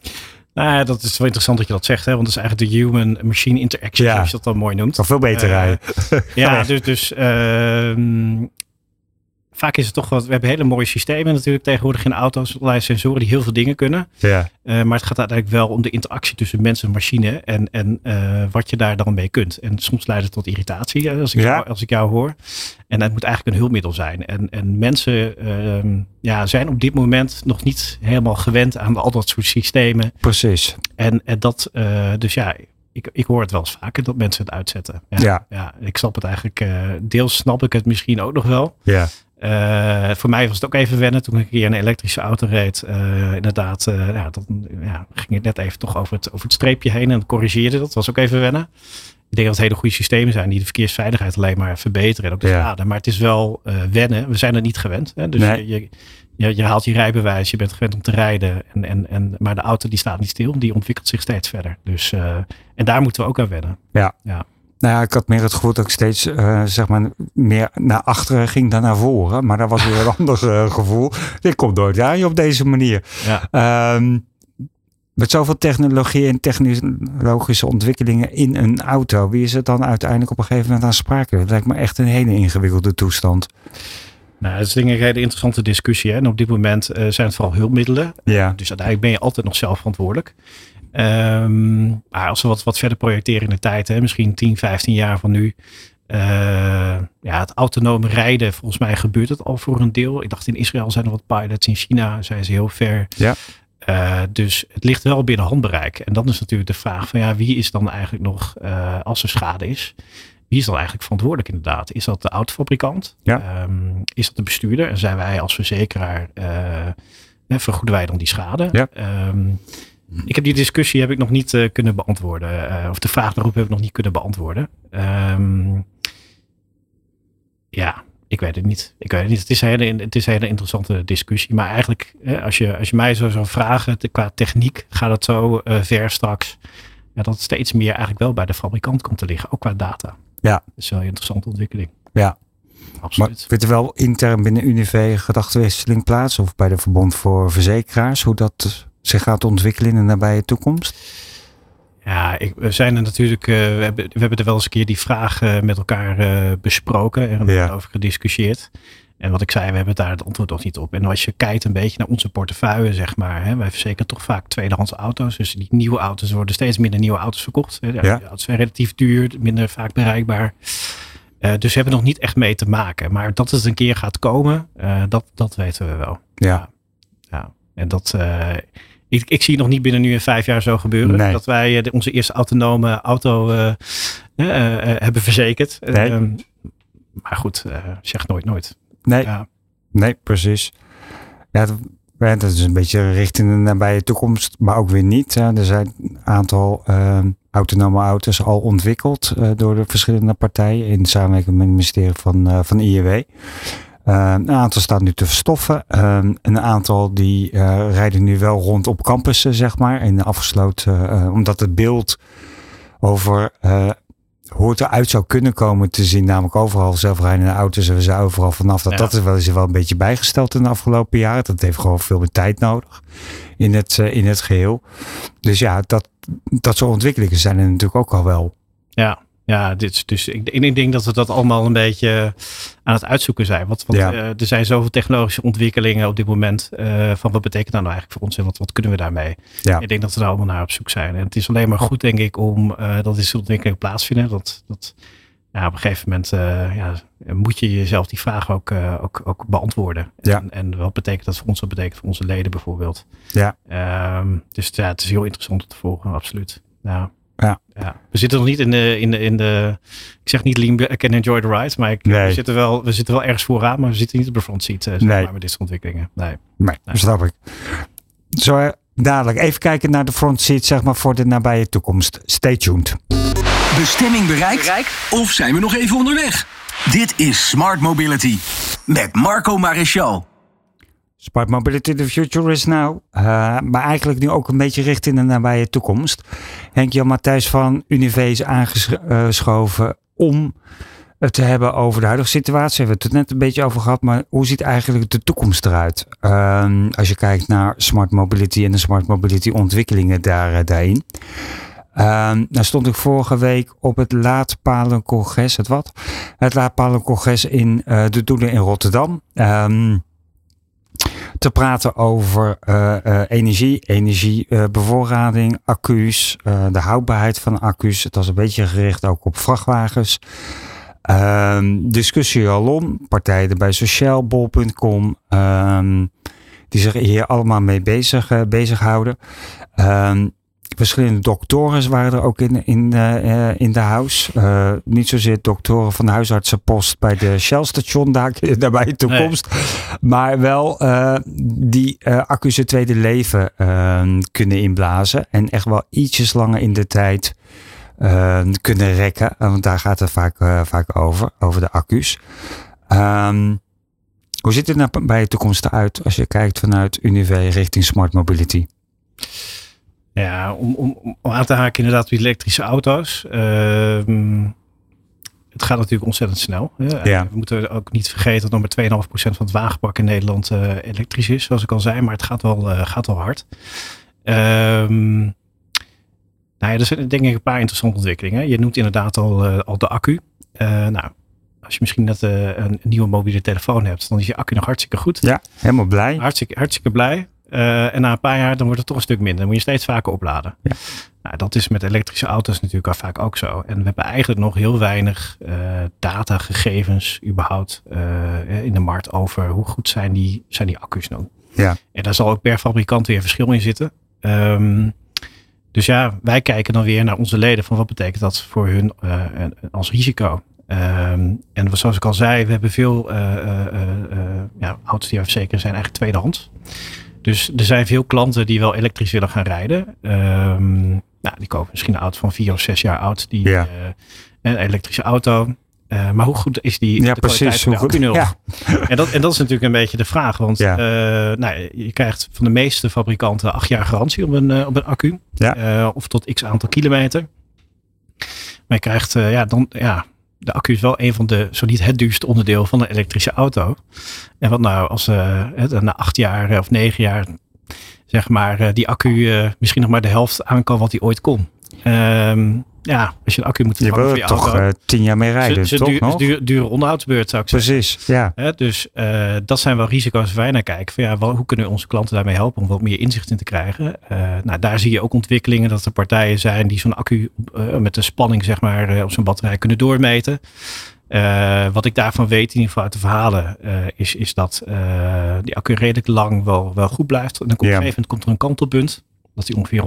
Nou ja, dat is wel interessant dat je dat zegt, hè? want het is eigenlijk de human-machine interaction, ja. zoals je dat dan mooi noemt. Nog veel beter uh, rijden. [laughs] ja, dus, dus uh, vaak is het toch wat. We hebben hele mooie systemen natuurlijk tegenwoordig in auto's. Allerlei sensoren die heel veel dingen kunnen. Ja. Uh, maar het gaat uiteindelijk wel om de interactie tussen mens en machine. En, en uh, wat je daar dan mee kunt. En soms leidt het tot irritatie als ik, ja. jou, als ik jou hoor. En dat moet eigenlijk een hulpmiddel zijn. En, en mensen uh, ja, zijn op dit moment nog niet helemaal gewend aan al dat soort systemen. Precies. En, en dat, eh, dus ja, ik, ik hoor het wel eens vaker dat mensen het uitzetten. Ja, ja. ja ik snap het eigenlijk. Uh, deels snap ik het misschien ook nog wel. Ja. Uh, voor mij was het ook even wennen toen ik hier een elektrische auto reed. Uh, inderdaad, uh, ja, dan ja, ging het net even toch over het, over het streepje heen en corrigeerde dat. was ook even wennen. Ik denk dat het hele goede systemen zijn die de verkeersveiligheid alleen maar verbeteren. En ook de ja. schade. Maar het is wel wennen. We zijn er niet gewend. Hè? Dus nee. je, je, je, haalt je rijbewijs, je bent gewend om te rijden. En, en, en, maar de auto die staat niet stil, die ontwikkelt zich steeds verder. Dus, en daar moeten we ook aan wennen. Ja. ja. Nou ja, ik had meer het gevoel dat ik steeds uh, zeg maar meer naar achteren ging dan naar voren. Maar dat was weer een [laughs] ander uh, gevoel. Dit komt nooit aan op deze manier. Ja. Um, met zoveel technologie en technologische ontwikkelingen in een auto. Wie is het dan uiteindelijk op een gegeven moment aansprakelijk? Dat lijkt me echt een hele ingewikkelde toestand. Nou, dat is denk ik een hele interessante discussie. Hè? En op dit moment uh, zijn het vooral hulpmiddelen. Ja. Dus uiteindelijk ben je altijd nog zelf verantwoordelijk. Um, maar als we wat, wat verder projecteren in de tijd, hè, misschien 10, 15 jaar van nu. Uh, ja, het autonome rijden, volgens mij gebeurt het al voor een deel. Ik dacht in Israël zijn er wat pilots, in China zijn ze heel ver. Ja. Uh, dus het ligt wel binnen handbereik. En dan is natuurlijk de vraag van ja, wie is dan eigenlijk nog, uh, als er schade is, wie is dan eigenlijk verantwoordelijk inderdaad? Is dat de autofabrikant? Ja. Um, is dat de bestuurder? En zijn wij als verzekeraar, vergoeden wij dan die schade? Ja. Um, ik heb die discussie heb ik nog niet uh, kunnen beantwoorden. Uh, of de vraag daarop heb ik nog niet kunnen beantwoorden. Um, ja, ik weet het niet. Ik weet het niet. Het is een hele, het is een hele interessante discussie. Maar eigenlijk, als je, als je mij zo zou vragen, qua techniek gaat het zo uh, ver straks. Ja, dat het steeds meer eigenlijk wel bij de fabrikant komt te liggen, ook qua data. Ja. Dat is wel een interessante ontwikkeling. Ja. Absoluut. Maar vindt er wel intern binnen Unive gedachtenwisseling plaats? Of bij de Verbond voor Verzekeraars? Hoe dat zich gaat ontwikkelen in de nabije toekomst? Ja, ik, we zijn er natuurlijk, uh, we, hebben, we hebben er wel eens een keer die vraag uh, met elkaar uh, besproken en Ja. over gediscussieerd. En wat ik zei, we hebben daar het antwoord nog niet op. En als je kijkt een beetje naar onze portefeuille, zeg maar. Hè, wij verzekeren toch vaak tweedehands auto's. Dus die nieuwe auto's worden steeds minder nieuwe auto's verkocht. Hè. Ja. auto's zijn relatief duur, minder vaak bereikbaar. Eh, dus we hebben nog niet echt mee te maken. Maar dat het een keer gaat komen, eh, dat, dat weten we wel. Ja. Ja, en dat. Ik, ik zie nog niet binnen nu in vijf jaar zo gebeuren. Nee. Dat wij eh, de- onze eerste autonome auto eh, eh, hebben verzekerd. Nee. Ehm, maar goed, zeg nooit nooit. Nee, Ja. nee, precies. Ja, dat, is een beetje richting de nabije toekomst, maar ook weer niet. Er zijn een aantal eh, autonome auto's al ontwikkeld door de verschillende partijen in samenwerking met het ministerie van, van IEW. Eh, een aantal staat nu te verstoffen. Eh, een aantal die eh, rijden nu wel rond op campussen, zeg maar, in afgesloten, eh, omdat het beeld over hoe het eruit zou kunnen komen te zien, namelijk overal zelfrijdende auto's en we zijn overal vanaf. Dat, Ja. dat is wel eens wel een beetje bijgesteld in de afgelopen jaren. Dat heeft gewoon veel meer tijd nodig in het, in het geheel. Dus ja, dat, dat soort ontwikkelingen zijn er natuurlijk ook al wel. Ja, ja dit, dus ik, ik denk dat we dat allemaal een beetje aan het uitzoeken zijn. Want, want Ja. eh, er zijn zoveel technologische ontwikkelingen op dit moment. eh, van wat betekent dat nou eigenlijk voor ons en wat, wat kunnen we daarmee? Ja. Ik denk dat we daar allemaal naar op zoek zijn. En het is alleen maar goed, denk ik, om eh, dat deze ontwikkelingen plaatsvinden. Dat, dat ja, op een gegeven moment eh, ja, moet je jezelf die vraag ook, eh, ook, ook beantwoorden. Ja. En, en wat betekent dat voor ons? Wat betekent voor onze leden bijvoorbeeld? Ja. Ehm, dus ja, het is heel interessant om te volgen, absoluut. Ja. Ja. Ja. We zitten nog niet in de, in de, in de ik zeg niet lean back and enjoy the ride, maar ik, Nee. we, zitten wel, we zitten wel ergens vooraan, maar we zitten niet op de front seat, eh, zeg Nee. maar, met dit soort ontwikkelingen. Nee. Nee, Nee. snap ik. Zo eh, dadelijk even kijken naar de front seat, zeg maar, voor de nabije toekomst. Stay tuned. Bestemming bereikt? Of zijn we nog even onderweg? Dit is Smart Mobility met Marco Maréchal. Smart Mobility the Future is now. Eh, maar eigenlijk nu ook een beetje richting de nabije toekomst. Henk-Jan Matthijs van Unive is aangeschoven om het te hebben over de huidige situatie. We hebben het net een beetje over gehad, maar hoe ziet eigenlijk de toekomst eruit? Ehm, als je kijkt naar smart mobility en de smart mobility ontwikkelingen daar, eh, daarin. Ehm nou stond ik vorige week op het Laadpalencongres, het wat? Het Laadpalencongres in eh, de Doelen in Rotterdam. Ehm, te praten over eh, eh, energie, energiebevoorrading, accu's, eh, de houdbaarheid van accu's. Het was een beetje gericht ook op vrachtwagens. Ehm, discussie alom, partijen bij Sociaal, Bol.com, ehm, die zich hier allemaal mee bezig, bezighouden. Ehm, verschillende doktoren waren er ook in, in, eh, eh, in de house. Eh, niet zozeer doktoren van de huisartsenpost bij de Shell-station daar, [laughs] daarbij de toekomst. Maar wel die accu's het tweede leven kunnen inblazen. En echt wel ietsjes langer in de tijd kunnen rekken. Want daar gaat het vaak, vaak over, over de accu's. Ehm, hoe ziet het nou bij de toekomst eruit als je kijkt vanuit Unive richting smart mobility? Ja, om, om, om aan te haken inderdaad op die elektrische auto's. Ehm, het gaat natuurlijk ontzettend snel. hè. Ja. We moeten ook niet vergeten dat nog maar 2,5% van het wagenpark in Nederland eh, elektrisch is, zoals ik al zei. Maar het gaat wel, eh, gaat wel hard. Ehm, nou ja, er zijn denk ik een paar interessante ontwikkelingen. Je noemt inderdaad al, eh, al de accu. Nou, als je misschien net een nieuwe mobiele telefoon hebt, dan is je accu nog hartstikke goed. Ja, helemaal blij. Hartstikke, hartstikke blij. En na een paar jaar dan wordt het toch een stuk minder. Dan moet je steeds vaker opladen. Ja. Nou, dat is met elektrische auto's natuurlijk al vaak ook zo. En we hebben eigenlijk nog heel weinig uh, datagegevens überhaupt in de markt over hoe goed zijn die, zijn die accu's nou. Ja. En daar zal ook per fabrikant weer verschil in zitten. Um, dus ja, wij kijken dan weer naar onze leden van wat betekent dat voor hun als risico. Um, en zoals ik al zei, we hebben veel ja, auto's die verzekeren zijn eigenlijk tweedehands. Dus er zijn veel klanten die wel elektrisch willen gaan rijden. Um, nou, die kopen misschien een auto van vier of zes jaar oud. Die, ja. een elektrische auto. Uh, maar hoe goed is die ja, de precies, van de? Ja. [laughs] En, dat, en dat is natuurlijk een beetje de vraag. Want ja. uh, nou, je krijgt van de meeste fabrikanten acht jaar garantie op een, uh, op een accu. Ja. of tot x aantal kilometer. Maar je krijgt, ja, dan, ja, de accu is wel een van de, zo niet het duurste onderdeel van een elektrische auto. En wat nou als na acht jaar of negen jaar, zeg maar, die accu misschien nog maar de helft aan wat hij ooit kon. Um, ja, als je een accu moet vervangen voor je toch. Uh, tien jaar mee rijden, ze, toch duur, nog? Duur, dure onderhoudsbeurt zou ik Precies, zeggen. ja. dus uh, dat zijn wel risico's waar wij naar kijken. Van, ja, wel, hoe kunnen we onze klanten daarmee helpen om wat meer inzicht in te krijgen? Uh, nou, daar zie je ook ontwikkelingen dat er partijen zijn die zo'n accu met de spanning zeg maar, op zo'n batterij kunnen doormeten. wat ik daarvan weet, in ieder geval uit de verhalen, is, is dat die accu redelijk lang wel, wel goed blijft. En dan komt ja. op een gegeven moment komt er een kantelpunt dat hij ongeveer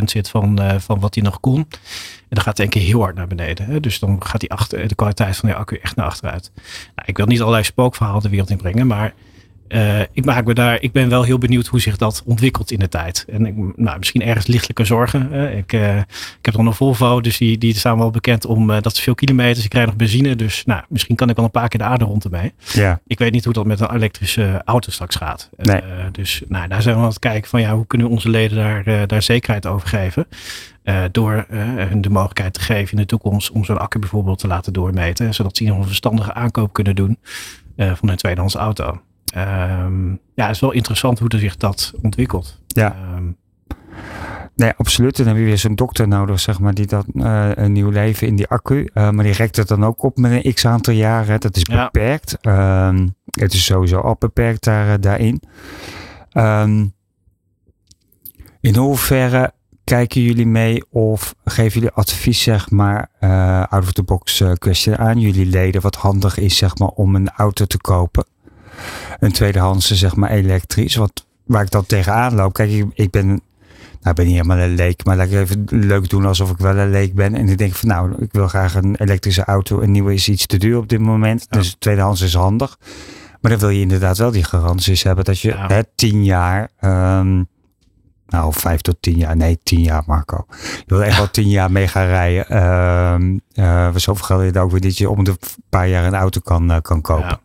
180% zit van, uh, van wat hij nog kon. En dan gaat hij een keer heel hard naar beneden. Hè? Dus dan gaat die achter, de kwaliteit van de accu echt naar achteruit. Nou, ik wil niet allerlei spookverhalen de wereld in brengen, maar uh, ik maak me daar, ik ben wel heel benieuwd hoe zich dat ontwikkelt in de tijd. En ik, nou, misschien ergens lichtelijke zorgen. Uh, ik, uh, ik heb dan een Volvo, dus die, die staan wel bekend om dat ze veel kilometers. Ik krijg nog benzine, dus nou, misschien kan ik wel een paar keer de aarde rond ermee. Ja. Ik weet niet hoe dat met een elektrische auto straks gaat. Nee. dus nou, daar zijn we aan het kijken van ja, hoe kunnen we onze leden daar, daar zekerheid over geven. door hun de mogelijkheid te geven in de toekomst om zo'n accu bijvoorbeeld te laten doormeten. Zodat ze in een verstandige aankoop kunnen doen van hun tweedehands auto. Um, ja, het is wel interessant hoe er zich dat ontwikkelt. Ja. Um, nee, absoluut. Dan heb je weer zo'n dokter nodig, zeg maar, die dat uh, een nieuw leven in die accu. Uh, maar die rekt het dan ook op met een x aantal jaren. Dat is beperkt. Ja. Um, het is sowieso al beperkt daar, uh, daarin. in hoeverre kijken jullie mee of geven jullie advies, zeg maar, uh, out of the box question aan jullie leden, wat handig is, zeg maar, om een auto te kopen? Een tweedehandse, zeg maar, elektrisch. Wat, waar ik dan tegenaan loop. Kijk, ik, ik ben, nou, ik ben niet helemaal een leek, maar laat ik even leuk doen alsof ik wel een leek ben. En ik denk van, nou, ik wil graag een elektrische auto. Een nieuwe is iets te duur op dit moment. Ja. Dus tweedehands is handig. Maar dan wil je inderdaad wel die garanties hebben dat je ja. hè, tien jaar, um, nou, vijf tot tien jaar, nee, tien jaar, Marco. Je wil echt wel [laughs] tien jaar mee gaan rijden. Uh, uh, zoveel geld je ook weer dat je om de paar jaar een auto kan, uh, kan kopen.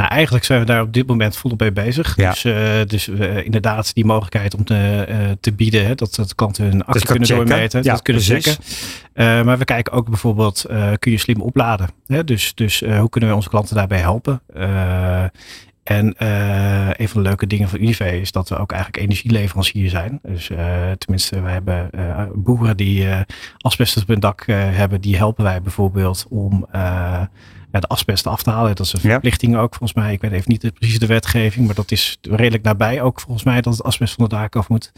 Nou, eigenlijk zijn we daar op dit moment volop mee bezig. Ja. Dus, uh, dus uh, inderdaad die mogelijkheid om te, uh, te bieden, hè, dat, dat klanten hun accu kunnen checken. doormeten, Ja, dat kunnen checken. maar we kijken ook bijvoorbeeld, kun je slim opladen? Hè? Dus, dus hoe kunnen we onze klanten daarbij helpen? en een van de leuke dingen van Unive is dat we ook eigenlijk energieleverancier zijn. Dus tenminste, we hebben boeren die asbest op hun dak hebben, die helpen wij bijvoorbeeld om ja, de asbest af te halen. Dat is een verplichting ook volgens mij. Ik weet even niet de, precies de wetgeving, maar dat is redelijk nabij ook volgens mij dat het asbest van de daken af moet.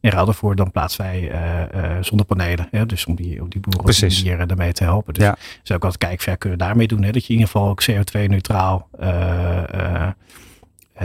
En ruil daarvoor dan plaatsen wij uh, uh, zonnepanelen. Hè? Dus om die, om die boeren Precies. hier daarmee te helpen. Dus Ja. zou ik altijd kijken, ver kunnen we daarmee doen. Hè? Dat je in ieder geval ook CO2-neutraal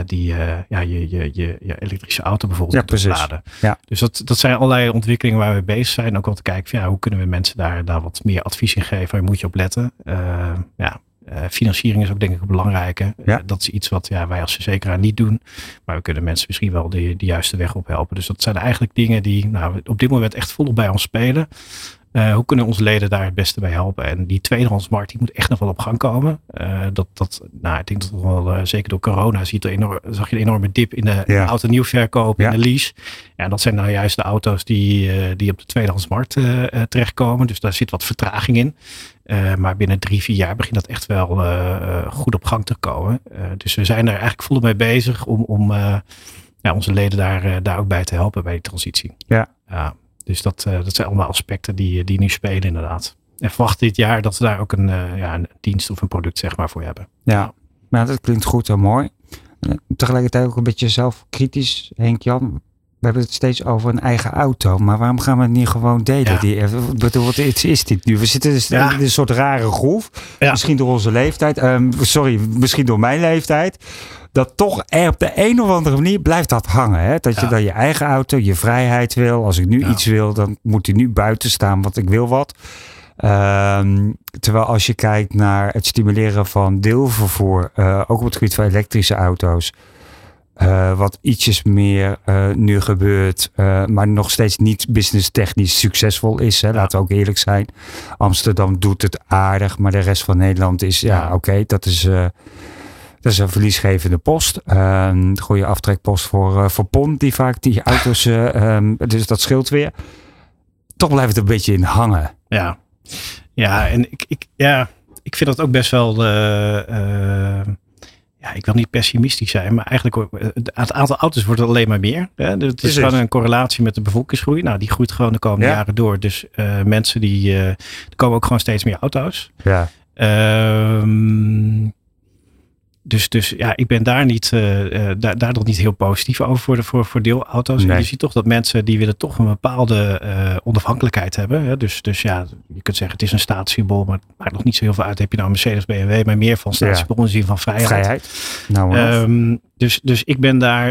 die, uh, ja, je, je, je, je elektrische auto bijvoorbeeld Ja, precies. laden. Ja. Dus dat, dat zijn allerlei ontwikkelingen waar we bezig zijn. Ook om te kijken, van, ja, hoe kunnen we mensen daar, daar wat meer advies in geven? Waar moet je op letten? Uh, ja, uh, financiering is ook denk ik een belangrijke. Ja. dat is iets wat ja, wij als verzekeraar niet doen. Maar we kunnen mensen misschien wel de, de juiste weg op helpen. Dus dat zijn eigenlijk dingen die nou, op dit moment echt volop bij ons spelen. Uh, hoe kunnen onze leden daar het beste bij helpen? En die tweedehandsmarkt die moet echt nog wel op gang komen. Dat, dat, nou, ik denk dat wel, uh, zeker door corona ziet er enorm, zag je een enorme dip in de, Ja. auto nieuw verkoop, Ja. in de lease. Ja, dat zijn nou juist de auto's die, die op de tweedehandsmarkt terechtkomen. Dus daar zit wat vertraging in. Maar binnen drie, vier jaar begint dat echt wel goed op gang te komen. dus we zijn daar eigenlijk volop mee bezig om, om ja, onze leden daar, daar ook bij te helpen bij die transitie. Ja. Ja, dus dat, dat zijn allemaal aspecten die, die nu spelen inderdaad. En verwacht dit jaar dat we daar ook een, ja, een dienst of een product zeg maar voor hebben. Ja, nou, dat klinkt goed en mooi. tegelijkertijd ook een beetje zelfkritisch, Henk Jan. We hebben het steeds over een eigen auto. Maar waarom gaan we het niet gewoon delen? Ja. Die, bedoel, wat is, is dit nu? We zitten dus in een soort rare groef. Misschien door onze leeftijd. Um, sorry, misschien door mijn leeftijd. Dat toch er op de een of andere manier blijft dat hangen. Hè? Dat je dan je eigen auto, je vrijheid wil. Als ik nu iets wil, dan moet hij nu buiten staan, want ik wil wat. Ehm, terwijl als je kijkt naar het stimuleren van deelvervoer, uh, ook op het gebied van elektrische auto's, uh, wat ietsjes meer uh, nu gebeurt, maar nog steeds niet business technisch succesvol is. Hè? Laten we ook eerlijk zijn. Amsterdam doet het aardig, maar de rest van Nederland is, ja, oké, dat is. Dat is een verliesgevende post. Een goede aftrekpost voor, voor PON, die vaak die auto's. Um, [laughs] dus dat scheelt weer. Toch blijft het een beetje in hangen. Ja, ja, en ik, ik, ja, ik vind dat ook best wel. Ja, ik wil niet pessimistisch zijn, maar eigenlijk uh, het aantal auto's wordt alleen maar meer. Hè? Het is gewoon een correlatie met de bevolkingsgroei. Nou, die groeit gewoon de komende jaren door. Dus mensen die. er komen ook gewoon steeds meer auto's. Ja. Ehm, dus, dus ja, ik ben daar, niet, uh, daar, daar nog niet heel positief over voor, de, voor, voor deelauto's. En je ziet toch dat mensen die willen toch een bepaalde uh, onafhankelijkheid hebben. Hè? Dus, dus ja, je kunt zeggen het is een staatssymbool, maar het maakt nog niet zo heel veel uit. Heb je nou een Mercedes, BMW, maar meer van staatssymbool in zin van vrijheid. vrijheid. Nou, um, dus, dus ik ben daar,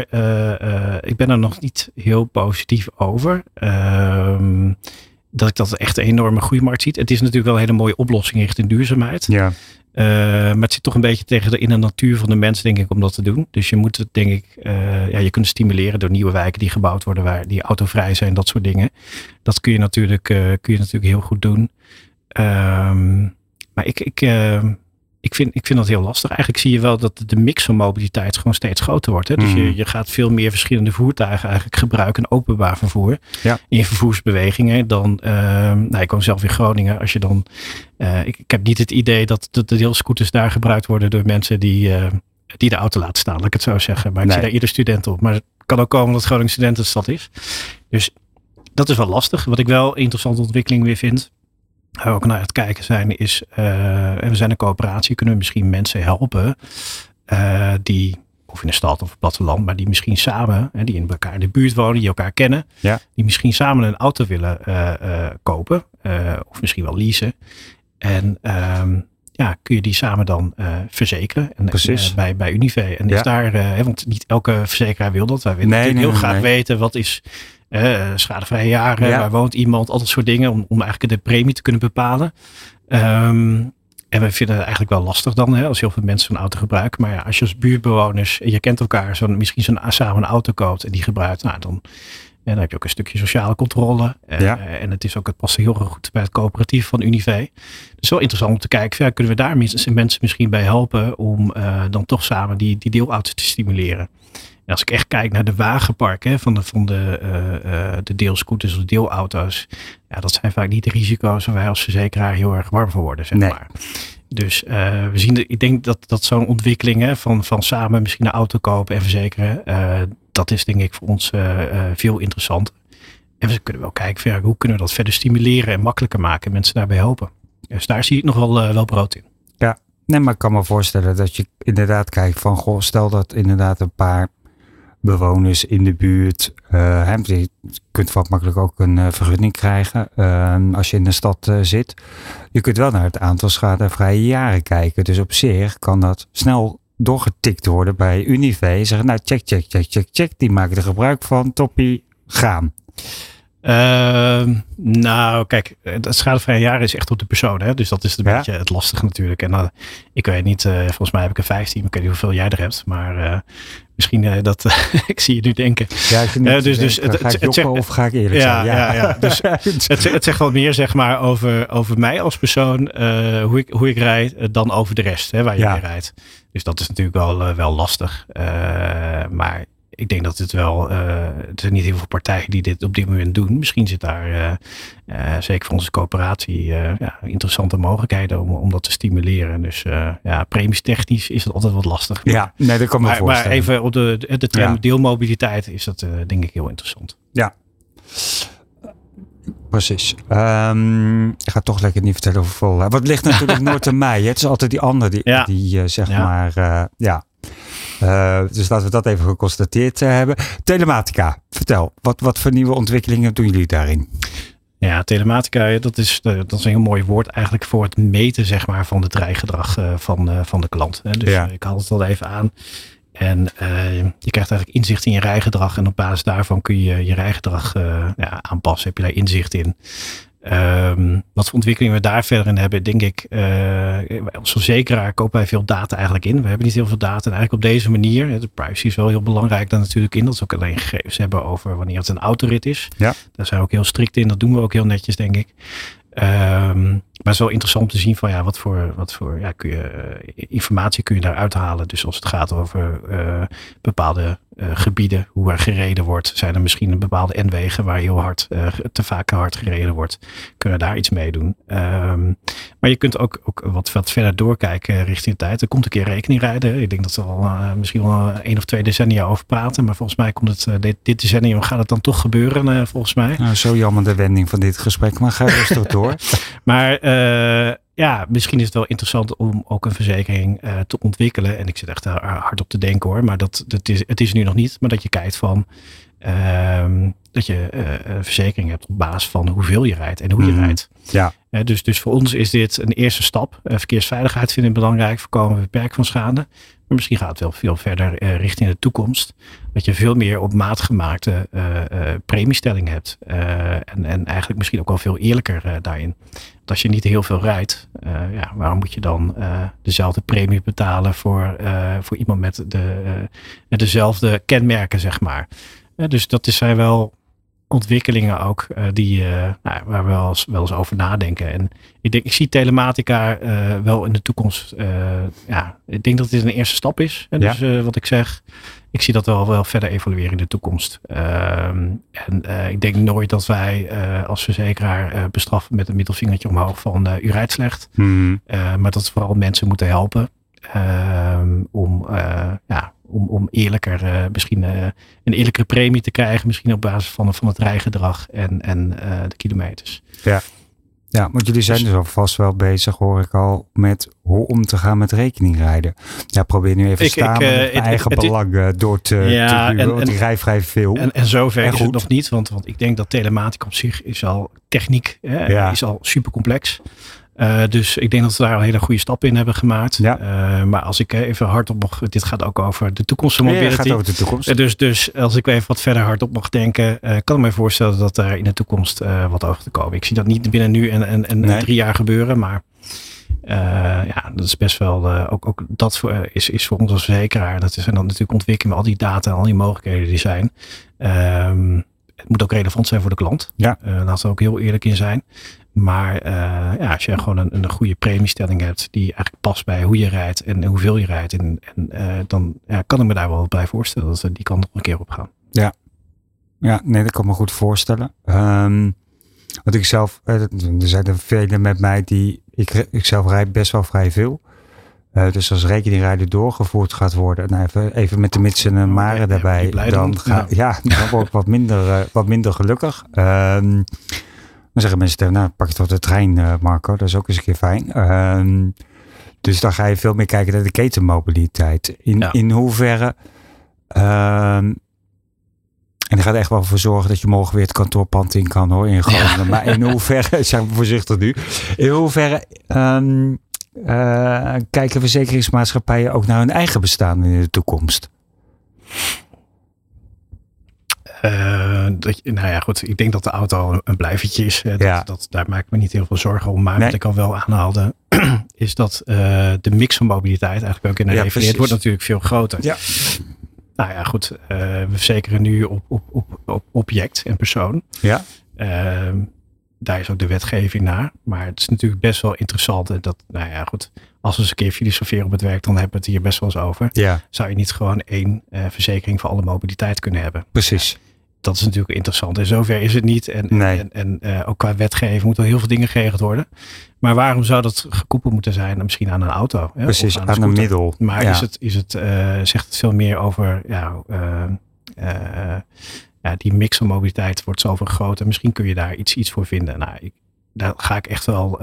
ik ben er nog niet heel positief over. Um, dat ik dat echt een enorme groeimarkt ziet. Het is natuurlijk wel een hele mooie oplossing richting duurzaamheid. Ja. Uh, maar het zit toch een beetje tegen de in de natuur van de mens, denk ik, om dat te doen. Dus je moet het, denk ik, uh, ja, je kunt stimuleren door nieuwe wijken die gebouwd worden, waar die autovrij zijn, dat soort dingen. Dat kun je natuurlijk, uh, kun je natuurlijk heel goed doen. Um, maar ik, ik, ik vind, ik vind dat heel lastig. Eigenlijk zie je wel dat de mix van mobiliteit gewoon steeds groter wordt. Hè? Dus je, mhm. je gaat veel meer verschillende voertuigen eigenlijk gebruiken, openbaar vervoer, ja. in vervoersbewegingen. Dan, uh, nou, ik kom zelf in Groningen. Als je dan, uh, ik, ik, heb niet het idee dat de, de deelscooters daar gebruikt worden door mensen die, uh, die de auto laten staan, laat ik het zo zeggen. Maar ik zie daar ieder student op. Maar het kan ook komen dat Groningen studentenstad is. Dus dat is wel lastig. Wat ik wel een interessante ontwikkeling weer vind ook naar het kijken zijn, is uh, we zijn een coöperatie, kunnen we misschien mensen helpen uh, die, of in de stad of het platteland, maar die misschien samen, hè, die in elkaar in de buurt wonen, die elkaar kennen, ja. die misschien samen een auto willen uh, kopen, of misschien wel leasen. En um, ja, kun je die samen dan verzekeren. En, Precies. bij, bij Unive. En is daar, want niet elke verzekeraar wil dat. Wij willen nee, heel graag weten wat is uh, schadevrije jaren, waar woont iemand, al dat soort dingen, om, om eigenlijk de premie te kunnen bepalen. Um, en we vinden het eigenlijk wel lastig dan, hè, als heel veel mensen een auto gebruiken. Maar ja, als je als buurtbewoners, en je kent elkaar, zo, misschien zo'n samen een auto koopt en die gebruikt, nou dan, en dan heb je ook een stukje sociale controle. En, ja. uh, en het is ook, het past heel goed bij het coöperatief van Unive. Dus wel interessant om te kijken, ja, kunnen we daar mensen, mensen misschien bij helpen om uh, dan toch samen die, die deelauto's te stimuleren als ik echt kijk naar de wagenpark hè, van de, van de, uh, de deelscooters of deelauto's. Ja, dat zijn vaak niet de risico's waar wij als verzekeraar heel erg warm voor worden, zeg nee. maar. Dus uh, we zien, de, ik denk dat, dat zo'n ontwikkeling hè, van, van samen misschien een auto kopen en verzekeren, dat is denk ik voor ons veel interessanter. En we kunnen wel kijken, ja, hoe kunnen we dat verder stimuleren en makkelijker maken en mensen daarbij helpen. Dus daar zie ik nog wel, wel brood in. Ja, nee, maar ik kan me voorstellen dat je inderdaad kijkt van, goh, stel dat inderdaad een paar bewoners in de buurt. Uh, je kunt wat makkelijk ook een uh, vergunning krijgen uh, als je in de stad zit. Je kunt wel naar het aantal schadevrije jaren kijken. Dus op zich kan dat snel doorgetikt worden bij Unive. Zeggen nou check, check, check, check, check. Die maken er gebruik van. Toppie, gaan. Uh, nou, kijk, het schadevrije jaar is echt op de persoon. Hè? Dus dat is een ja? beetje het lastige natuurlijk. En ik weet niet, volgens mij heb ik er 15. Ik weet niet hoeveel jij er hebt. Maar uh, misschien dat, [laughs] ik zie je nu denken. Ja, ik niet dus, dus het, ga ik het zegt, of ga ik eerlijk ja, zijn? Ja, ja, ja. Dus [laughs] het, het zegt wel meer zeg maar over, over mij als persoon, hoe, ik, hoe ik rijd, dan over de rest hè, waar je mee rijdt. Dus dat is natuurlijk wel, wel lastig. maar ik denk dat het wel, uh, er zijn niet heel veel partijen die dit op dit moment doen. Misschien zit daar, uh, uh, zeker voor onze coöperatie, ja, interessante mogelijkheden om, om dat te stimuleren. Dus ja, premies technisch is het altijd wat lastig. Ja, nee, dat kan me maar, voorstellen. Maar even op de, de, de trend ja. deelmobiliteit is dat denk ik heel interessant. Ja. Precies. Um, ik ga toch lekker niet vertellen over vol. Wat ligt natuurlijk [laughs] nooit aan mij. Het is altijd die ander die, ja. die zeg maar, ja dus laten we dat even geconstateerd hebben. Telematica, vertel, wat, wat voor nieuwe ontwikkelingen doen jullie daarin? Ja, telematica, dat is, dat is een heel mooi woord eigenlijk voor het meten zeg maar, van het rijgedrag van, van de klant. Dus ja. ik haal het al even aan. En uh, je krijgt eigenlijk inzicht in je rijgedrag. En op basis daarvan kun je je rijgedrag uh, ja, aanpassen. Heb je daar inzicht in. Um, wat voor ontwikkelingen we daar verder in hebben, denk ik. Uh, als verzekeraar kopen wij veel data eigenlijk in. We hebben niet heel veel data. En eigenlijk op deze manier. De privacy is wel heel belangrijk daar natuurlijk in. Dat ze ook alleen gegevens hebben over wanneer het een autorit is. Ja. Daar zijn we ook heel strikt in. Dat doen we ook heel netjes, denk ik. Um, maar het is wel interessant te zien van ja, wat voor, wat voor ja, kun je, uh, informatie kun je daaruit halen. Dus als het gaat over uh, bepaalde uh, gebieden, hoe er gereden wordt, zijn er misschien bepaalde N-wegen waar heel hard, te vaak hard gereden wordt. Kunnen we daar iets mee doen. Um, maar je kunt ook, ook wat, wat verder doorkijken richting de tijd. Er komt een keer rekening rijden. Ik denk dat we al misschien wel één of twee decennia over praten. Maar volgens mij komt het dit, dit decennium gaat het dan toch gebeuren, volgens mij. Nou, zo jammer de wending van dit gesprek, maar ga rustig door. [laughs] maar ja, misschien is het wel interessant om ook een verzekering uh, te ontwikkelen. En ik zit echt hard op te denken hoor, maar dat, dat is, het is nu nog niet. Maar dat je kijkt van uh, dat je uh, een verzekering hebt op basis van hoeveel je rijdt en hoe je mm, rijdt. Ja. dus, dus voor ons is dit een eerste stap. verkeersveiligheid vinden we belangrijk, voorkomen beperken van schade. Maar misschien gaat het wel veel verder uh, richting de toekomst. Dat je veel meer op maat gemaakte uh, uh, premiestelling hebt. en, en eigenlijk misschien ook wel veel eerlijker daarin. Want als je niet heel veel rijdt, ja, waarom moet je dan dezelfde premie betalen voor, voor iemand met, de, dezelfde kenmerken, zeg maar. dus dat zijn wel ontwikkelingen ook uh, die, uh, nou, waar we wel eens, wel eens over nadenken. En ik, denk, ik zie telematica uh, wel in de toekomst. ja, ik denk dat dit een eerste stap is. En dus wat ik zeg, ik zie dat wel, wel verder evolueren in de toekomst. Ehm, en ik denk nooit dat wij als verzekeraar bestraffen met een middelvingertje omhoog van u rijdt slecht. Mm. maar dat we vooral mensen moeten helpen. Ehm, om, ja, om, om eerlijker, uh, misschien uh, een eerlijkere premie te krijgen. Misschien op basis van, van het rijgedrag en, en uh, de kilometers. Ja. ja, want jullie zijn dus, dus alvast wel bezig, hoor ik al, met hoe om te gaan met rekeningrijden. Ja, probeer nu even ik, staan met eigen belang door te, ja, te duwen, want die rij vrij veel. En, en zover is het nog niet, want, want ik denk dat telematica op zich is al techniek, hè, ja. is al super complex. Uh, dus ik denk dat we daar een hele goede stap in hebben gemaakt. Ja. Uh, maar als ik even hardop mag, dit gaat ook over de toekomst van mobility. Ja, gaat over de toekomst. Uh, dus, dus als ik even wat verder hardop mag denken, kan ik me voorstellen dat er in de toekomst wat over te komen. Ik zie dat niet binnen nu en, en, en nee. drie jaar gebeuren, maar ja, dat is best wel, ook, ook dat voor, is, is voor ons als verzekeraar. Dat zijn dan natuurlijk ontwikkelen al die data en al die mogelijkheden die zijn. Ehm, het moet ook relevant zijn voor de klant. Ja. laten we ook heel eerlijk in zijn. Maar uh, ja, als je gewoon een, een goede premiestelling hebt die eigenlijk past bij hoe je rijdt en hoeveel je rijdt, en, en uh, dan ja, kan ik me daar wel bij voorstellen dat ze die kant nog een keer op gaan. Ja, ja nee, dat kan me goed voorstellen. Um, want ik zelf, eh, er zijn er velen met mij die, ik, ik zelf rijd best wel vrij veel. Uh, dus als rekeningrijden doorgevoerd gaat worden, nou even, even met de mits en maren daarbij, dan, ga, ja. dan word ik wat minder, wat minder gelukkig. Um, dan zeggen mensen, nou pak je toch de trein uh, Marco, dat is ook eens een keer fijn. Uh, dus dan ga je veel meer kijken naar de ketenmobiliteit. In, ja. in hoeverre, uh, en die gaat echt wel voor zorgen dat je morgen weer het kantoorpand in kan hoor, in Groningen. Ja. Maar in [laughs] hoeverre, [laughs] zeg ik voorzichtig nu, in hoeverre um, kijken verzekeringsmaatschappijen ook naar hun eigen bestaan in de toekomst? Uh, dat, nou ja, goed. Ik denk dat de auto een blijvertje is. Dat, ja. dat, daar maak ik me niet heel veel zorgen om. Maar nee. wat ik al wel aanhaalde, [clears throat] is dat uh, de mix van mobiliteit eigenlijk ook in de ja, wordt natuurlijk veel groter. Ja. Nou ja, goed. Uh, we verzekeren nu op, op, op, op object en persoon. Ja. Ehm, daar is ook de wetgeving naar. Maar het is natuurlijk best wel interessant. Dat, nou ja, goed. Als we eens een keer filosoferen op het werk, dan hebben we het hier best wel eens over. Ja. Zou je niet gewoon één verzekering voor alle mobiliteit kunnen hebben? Precies dat is natuurlijk interessant. En zover is het niet. En, nee. en, en uh, ook qua wetgeving moeten heel veel dingen geregeld worden. Maar waarom zou dat gekoppeld moeten zijn? Misschien aan een auto. Hè? Precies, aan, aan een, middel. Maar ja. is het, is het, uh, zegt het veel meer over ja, uh, ja, die mix van mobiliteit wordt zoveel groter. Misschien kun je daar iets, iets voor vinden. Nou, ik, daar ga ik echt wel.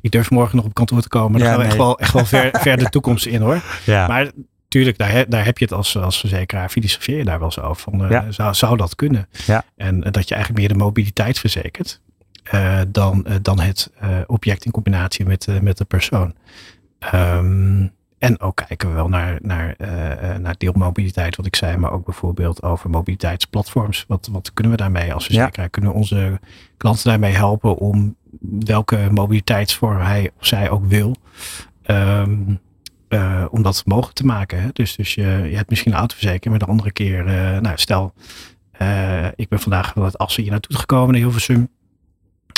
ik durf morgen nog op kantoor te komen. Dan ja, gaan we nee. echt wel, echt wel ver, [laughs] ver de toekomst in hoor. Ja. Maar tuurlijk, daar, daar heb je het als, als verzekeraar, filosofeer je daar wel zo over. Van, uh, zou, zou dat kunnen? Ja. En dat je eigenlijk meer de mobiliteit verzekert dan, dan het object in combinatie met, met de persoon. Um, en ook kijken we wel naar, naar, naar deelmobiliteit, wat ik zei, maar ook bijvoorbeeld over mobiliteitsplatforms. Wat, wat kunnen we daarmee als verzekeraar? Ja. Kunnen onze klanten daarmee helpen om welke mobiliteitsvorm hij of zij ook wil, um, uh, om dat mogelijk te maken? Hè? Dus, dus je, je hebt misschien een autoverzekering, maar de andere keer, uh, nou stel, ik ben vandaag het Assen hier naartoe gekomen naar Hilversum.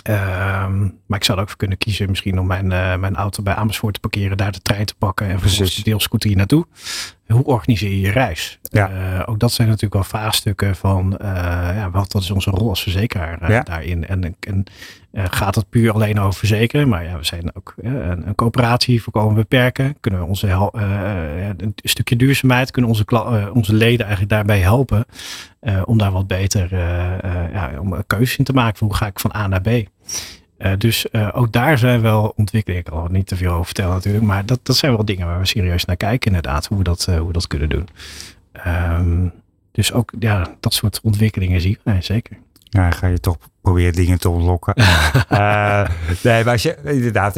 Um, maar ik zou er ook voor kunnen kiezen misschien om mijn, mijn auto bij Amersfoort te parkeren, daar de trein te pakken en vervolgens de deelscooter hier naartoe. Hoe organiseer je je reis? Ja. Uh, ook dat zijn natuurlijk wel vraagstukken van uh, ja, wat, wat is onze rol als verzekeraar ja. daarin? En, en gaat het puur alleen over verzekeren? Maar ja, we zijn ook een, een coöperatie, voorkomen beperken. Kunnen we onze een stukje duurzaamheid, kunnen onze, onze leden eigenlijk daarbij helpen om daar wat beter ja, om een keuze in te maken. Hoe ga ik van A naar B? Uh, dus uh, ook daar zijn wel ontwikkelingen. Ik kan er niet te veel over vertellen natuurlijk. Maar dat, dat zijn wel dingen waar we serieus naar kijken inderdaad. Hoe we dat, uh, hoe we dat kunnen doen. Um, dus ook ja, dat soort ontwikkelingen zie ik. Nee, zeker. Ja, ga je toch proberen dingen te ontlokken. [laughs] nee, maar als je, inderdaad.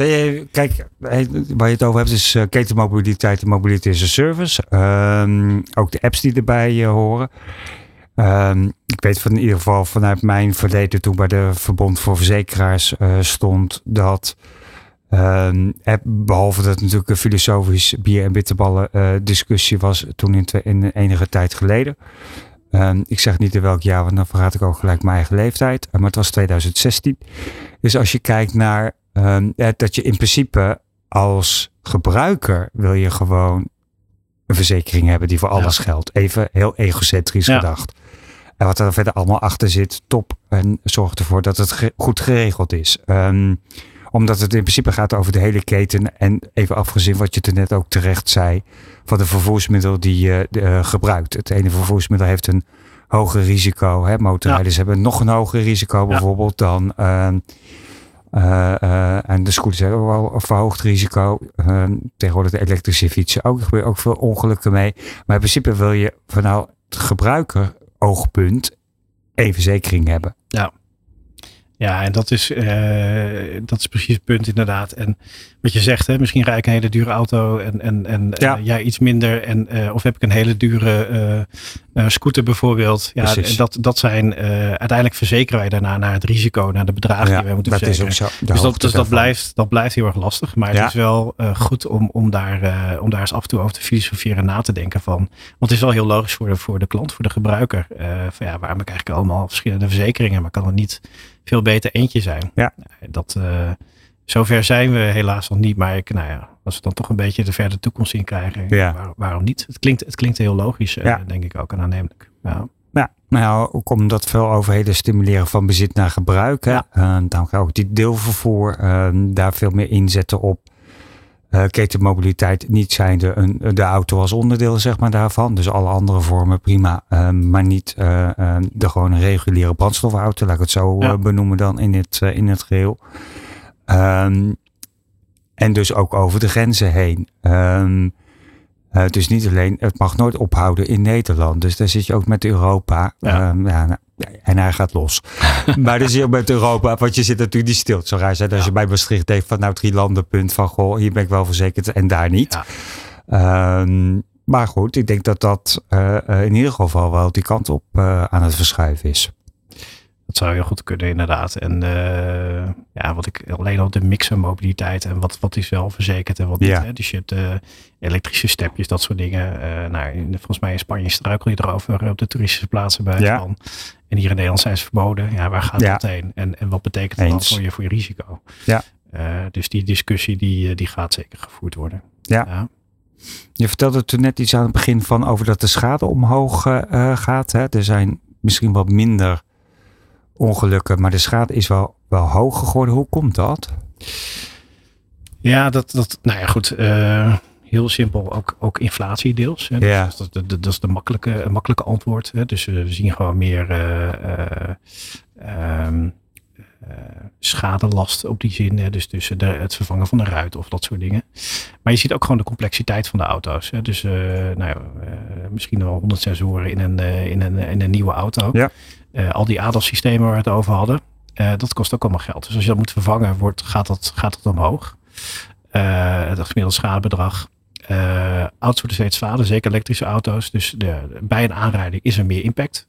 Kijk, waar je het over hebt is ketenmobiliteit en mobility as a service. Um, ook de apps die erbij horen. Um, ik weet van in ieder geval vanuit mijn verleden toen bij de Verbond voor Verzekeraars uh, stond dat um, behalve dat het natuurlijk een filosofisch bier- en bitterballen uh, discussie was toen in, in enige tijd geleden. Um, ik zeg niet in welk jaar, want dan verraad ik ook gelijk mijn eigen leeftijd. Maar het was 2016. Dus als je kijkt naar dat je in principe als gebruiker wil je gewoon een verzekering hebben die voor alles ja. geldt. Even heel egocentrisch ja. gedacht. En wat er verder allemaal achter zit, top. En zorg ervoor dat het ge goed geregeld is. Um, omdat het in principe gaat over de hele keten. En even afgezien wat je er net ook terecht zei. Van de vervoersmiddel die je uh, gebruikt. Het ene vervoersmiddel heeft een hoger risico. Hè? Motorrijders ja. hebben nog een hoger risico bijvoorbeeld dan... Uh, uh, uh, en de scooters hebben wel een verhoogd risico. Uh, tegenwoordig de elektrische fietsen ook. Er gebeuren ook veel ongelukken mee. Maar in principe wil je van nou het gebruiker oogpunt een verzekering hebben. Ja. Ja, en dat is, uh, dat is precies het punt inderdaad. En wat je zegt, hè, misschien rijd ik een hele dure auto en, en, en ja. uh, jij iets minder. En, uh, of heb ik een hele dure scooter bijvoorbeeld. Ja, dat, dat zijn uiteindelijk verzekeren wij daarna naar het risico, naar de bedragen ja, die wij moeten dat verzekeren. Is ook zo, dus dat, dus dat, blijft, dat blijft heel erg lastig. Maar ja. het is wel goed om, om, daar, om daar eens af en toe over te filosoferen en na te denken van. Want het is wel heel logisch voor de, voor de klant, voor de gebruiker. van ja, waarom heb ik eigenlijk allemaal verschillende verzekeringen, maar kan het niet veel beter eentje zijn. Ja. Dat, uh, zover zijn we helaas nog niet. Maar ik, nou ja, als we dan toch een beetje de verder toekomst in krijgen. Ja. Waar, waarom niet? Het klinkt, het klinkt heel logisch, ja. uh, denk ik ook en aannemelijk. Ja. Ja, nou ook omdat veel overheden stimuleren van bezit naar gebruik. Hè? Ja. Uh, dan ga ook die deelvervoer daar veel meer inzetten op. Uh, ketenmobiliteit niet zijnde een, de auto als onderdeel zeg maar, daarvan. Dus alle andere vormen prima. Uh, maar niet uh, de gewoon reguliere brandstofauto. Laat ik het zo Ja. benoemen dan in het, in het geheel. Um, en dus ook over de grenzen heen. Um, dus niet alleen, het mag nooit ophouden in Nederland. Dus daar zit je ook met Europa. Ja. Um, ja, nou, en hij gaat los. [laughs] maar je ook met Europa, want je zit natuurlijk niet stil. Het zou raar zijn als Ja. je bij Maastricht denkt van nou drie landenpunt van goh, hier ben ik wel verzekerd en daar niet. Um, maar goed, ik denk dat dat uh, uh, in ieder geval wel die kant op uh, aan het verschuiven is. Dat zou heel goed kunnen, inderdaad. En uh, ja, wat ik alleen al de mix van mobiliteit en wat, wat is wel verzekerd en wat niet. Hè? Dus je hebt uh, elektrische stepjes, dat soort dingen. Uh, nou, in, volgens mij in Spanje struikel je erover op de toeristische plaatsen bij Ja. van. En hier in Nederland zijn ze verboden. Ja, waar gaat Ja. dat heen? En, en wat betekent dat dan voor je, voor je risico? Ja. Dus die discussie die, eh, die gaat zeker gevoerd worden. Ja. ja. Je vertelde toen net iets aan het begin van over dat de schade omhoog uh, gaat. Hè? Er zijn misschien wat minder ongelukken, maar de schade is wel, wel hoog geworden. Hoe komt dat? Ja, dat, dat nou ja, goed. Uh, heel simpel, ook, ook inflatie deels. Hè. Ja. Dus dat, dat, dat, is de makkelijke, makkelijke antwoord. Hè. Dus uh, we zien gewoon meer uh, um, schadelast op die zin. Hè, dus tussen de, het vervangen van de ruit of dat soort dingen. Maar je ziet ook gewoon de complexiteit van de auto's. Hè. Dus nou ja, misschien wel 100 sensoren in een, in een, in een nieuwe auto. Ja. Al die ADAS-systemen waar we het over hadden. dat kost ook allemaal geld. Dus als je dat moet vervangen, wordt, gaat, dat, gaat dat omhoog. het gemiddelde schadebedrag. Uh, auto's worden steeds zwaarder, zeker elektrische auto's. Dus de, bij een aanrijding is er meer impact.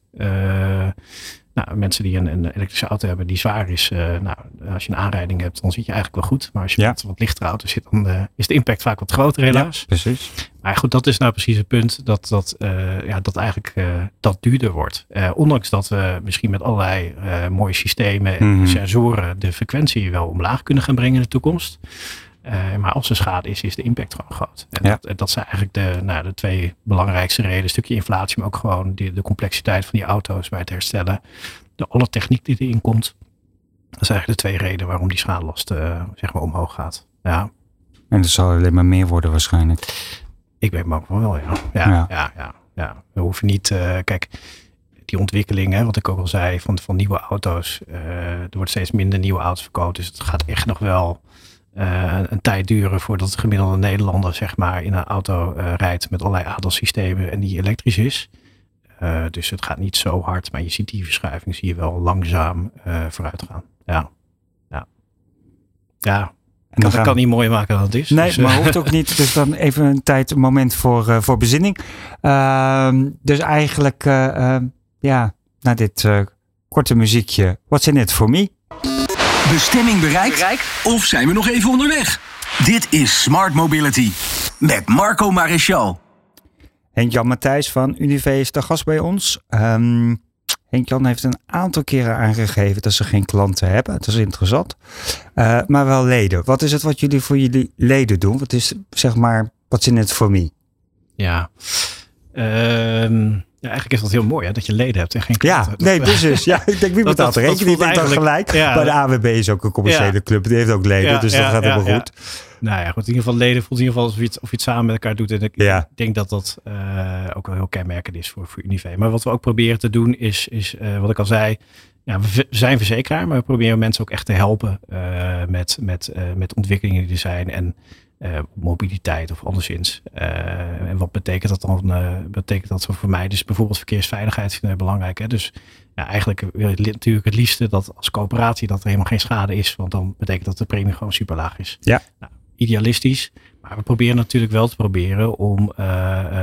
Nou, mensen die een, een, elektrische auto hebben die zwaar is, nou, als je een aanrijding hebt, dan zit je eigenlijk wel goed. Maar als je ja. met wat lichtere auto zit, dan is de impact vaak wat groter helaas. Ja, precies. Maar goed, dat is nou precies het punt dat, dat, ja, dat eigenlijk dat duurder wordt. ondanks dat we misschien met allerlei mooie systemen en mm sensoren de frequentie wel omlaag kunnen gaan brengen in de toekomst. Uh, maar als er schade is, is de impact gewoon groot. En ja. dat, dat, zijn eigenlijk de, nou, de twee belangrijkste redenen. Een stukje inflatie, maar ook gewoon de, de complexiteit van die auto's bij het herstellen. De alle techniek die erin komt. Dat zijn eigenlijk de twee redenen waarom die schadelast uh, zeg maar omhoog gaat. Ja. En dat zal alleen maar meer worden waarschijnlijk. Ik weet me ook wel, ja. Ja, ja. ja, ja, ja. We hoeven niet, uh, kijk, die ontwikkeling, hè, wat ik ook al zei, van, van nieuwe auto's. er wordt steeds minder nieuwe auto's verkocht. Dus het gaat echt nog wel uh, een tijd duren voordat de gemiddelde Nederlander zeg maar in een auto uh, rijdt met allerlei adelsystemen en die elektrisch is. Dus het gaat niet zo hard, maar je ziet die verschuiving zie je wel langzaam vooruit gaan. Ja, ja, ja. En dat kan niet mooier maken dan het is. Nee, dus, maar hoeft ook niet. [laughs] Dus dan even een tijd, een moment voor, voor bezinning. Ehm, dus eigenlijk, ja, na dit korte muziekje. What's in it for me? Bestemming bereikt? Bereik? Of zijn we nog even onderweg? Dit is Smart Mobility met Marco Maréchal. Henk-Jan Matthijs van Unive is de gast bij ons. Um, Henk-Jan heeft een aantal keren aangegeven dat ze geen klanten hebben. Dat is interessant. Uh, maar wel leden. Wat is het wat jullie voor jullie leden doen? Wat is, zeg maar, wat in het voor me? Ja, um, ja, eigenlijk is dat heel mooi hè, dat je leden hebt en geen klanten. Ja, nee, dus is. Ja, ik denk wie [laughs] moet dat rekening dat, dat gelijk. Ja, bij de AWB is ook een commerciële club. Die heeft ook leden, dus dat gaat helemaal goed. Nou ja, goed, in ieder geval leden voelt in ieder geval of je het, of je het samen met elkaar doet. En ik denk dat dat uh, ook wel heel kenmerkend is voor, voor Unive. Maar wat we ook proberen te doen is, is uh, wat ik al zei, ja, we zijn verzekeraar, maar we proberen mensen ook echt te helpen uh, met, met, met ontwikkelingen die er zijn. En uh, mobiliteit of anderszins. Uh, en wat betekent dat dan? Uh, betekent dat voor mij? Dus bijvoorbeeld verkeersveiligheid is belangrijk. Hè? Dus ja, eigenlijk wil je natuurlijk het liefste dat als coöperatie dat er helemaal geen schade is. Want dan betekent dat de premie gewoon super laag is. Ja. Nou, idealistisch. Maar we proberen natuurlijk wel te proberen om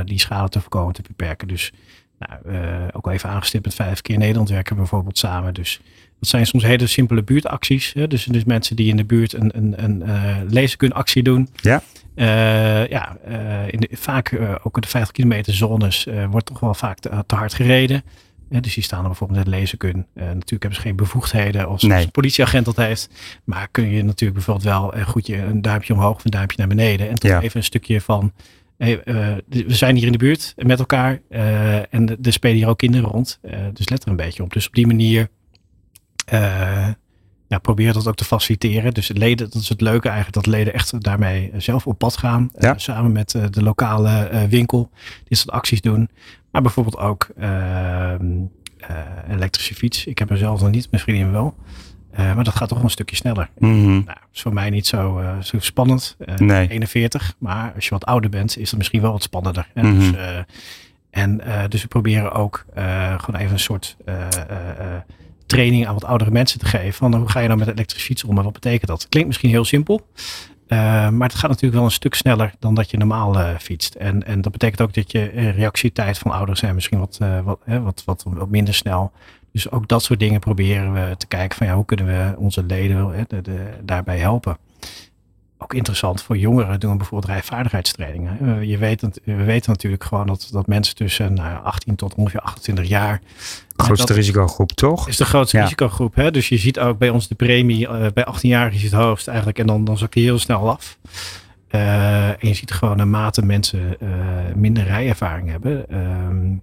die schade te voorkomen, te beperken. Dus nou, ook al even aangestipt met vijf keer Nederland werken bijvoorbeeld samen. Dus dat zijn soms hele simpele buurtacties. Hè? Dus, dus mensen die in de buurt een, een, een uh, lezenkunactie doen. Ja. Uh, ja, uh, in de, vaak ook in de 50 kilometer zones wordt toch wel vaak te, te hard gereden. dus die staan er bijvoorbeeld de lezenkun. natuurlijk hebben ze geen bevoegdheden nee. als, een politieagent dat heeft. Maar kun je natuurlijk bijvoorbeeld wel een goedje een duimpje omhoog of een duimpje naar beneden. En toch ja. even een stukje van Hey, uh, we zijn hier in de buurt met elkaar uh, en er spelen hier ook kinderen rond. Uh, dus let er een beetje op. Dus op die manier uh, ja, probeer dat ook te faciliteren. Dus leden, dat is het leuke eigenlijk, dat leden echt daarmee zelf op pad gaan. Ja. Uh, samen met uh, de lokale winkel. Die soort acties doen. Maar bijvoorbeeld ook ehm, elektrische fiets. Ik heb er zelf nog niet, mijn vriendin wel. maar dat gaat toch een stukje sneller. Mm -hmm. nou, is voor mij niet zo, zo spannend. nee. 41. Maar als je wat ouder bent, is het misschien wel wat spannender. Mm -hmm. dus, en dus we proberen ook gewoon even een soort training aan wat oudere mensen te geven. Van hoe ga je nou met elektrische fiets om en wat betekent dat? Klinkt misschien heel simpel. Uh, maar het gaat natuurlijk wel een stuk sneller dan dat je normaal uh, fietst. En, en dat betekent ook dat je reactietijd van ouderen zijn misschien wat, uh, wat, wat, wat, wat, minder snel. Dus ook dat soort dingen proberen we te kijken van ja, hoe kunnen we onze leden de, de, daarbij helpen ook interessant voor jongeren doen we bijvoorbeeld rijvaardigheidstrainingen. Je weet, we weten natuurlijk gewoon dat, dat mensen tussen nou, 18 tot ongeveer 28 jaar. De grootste risicogroep, toch? Is de grootste ja. risicogroep. Hè? Dus je ziet ook bij ons de premie uh, bij 18 jaar is het hoogst eigenlijk. En dan, dan zakt die heel snel af. Uh, en je ziet gewoon naarmate mensen uh, minder rijervaring hebben. Ehm,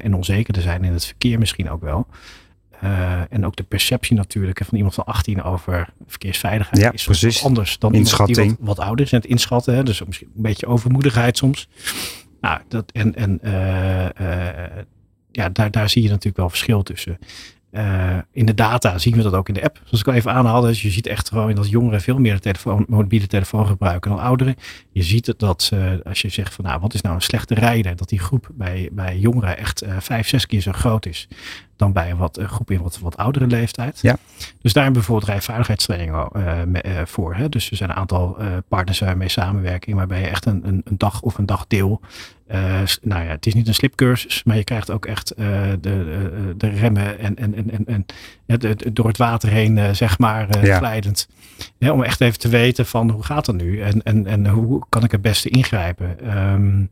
en onzekerder zijn in het verkeer misschien ook wel. Uh, en ook de perceptie natuurlijk van iemand van 18 over verkeersveiligheid ja, is precies. anders dan iemand die wat, wat ouder is. En het inschatten, hè, dus misschien een beetje overmoedigheid soms. Nou, dat, en en uh, uh, ja, daar, daar zie je natuurlijk wel verschil tussen. in de data zien we dat ook in de app. Zoals ik al even aanhaalde, dus je ziet echt gewoon dat jongeren veel meer de telefoon, mobiele telefoon gebruiken dan ouderen. Je ziet het dat als je zegt van nou, wat is nou een slechte rijder, dat die groep bij, bij jongeren echt vijf, zes keer zo groot is dan bij een wat, groep in wat, wat oudere leeftijd. Ja. Dus daar hebben we bijvoorbeeld rijvaardigheidstrainingen voor. Hè? Dus er zijn een aantal partners waarmee samenwerking, waarbij je echt een, een, een dag of een dagdeel uh, nou ja, het is niet een slipcursus, maar je krijgt ook echt uh, de, de remmen en, en, en, en, en door het water heen, uh, zeg maar, ja. glijdend. Ja, om echt even te weten van hoe gaat dat nu en, en, en hoe kan ik het beste ingrijpen. Um,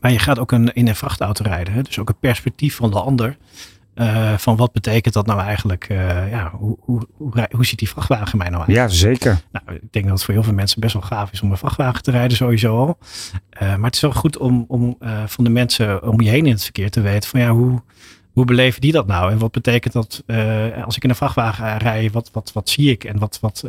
maar je gaat ook een, in een vrachtauto rijden, hè? dus ook het perspectief van de ander. Uh, van wat betekent dat nou eigenlijk? Uh, ja, hoe, hoe, hoe, hoe, ziet die vrachtwagen mij nou uit? Ja, zeker. Nou, ik denk dat het voor heel veel mensen best wel gaaf is om een vrachtwagen te rijden, sowieso al. Uh, maar het is wel goed om, om van de mensen om je heen in het verkeer te weten van ja, hoe, hoe beleven die dat nou? En wat betekent dat als ik in een vrachtwagen rij, wat, wat, wat zie ik? En wat, wat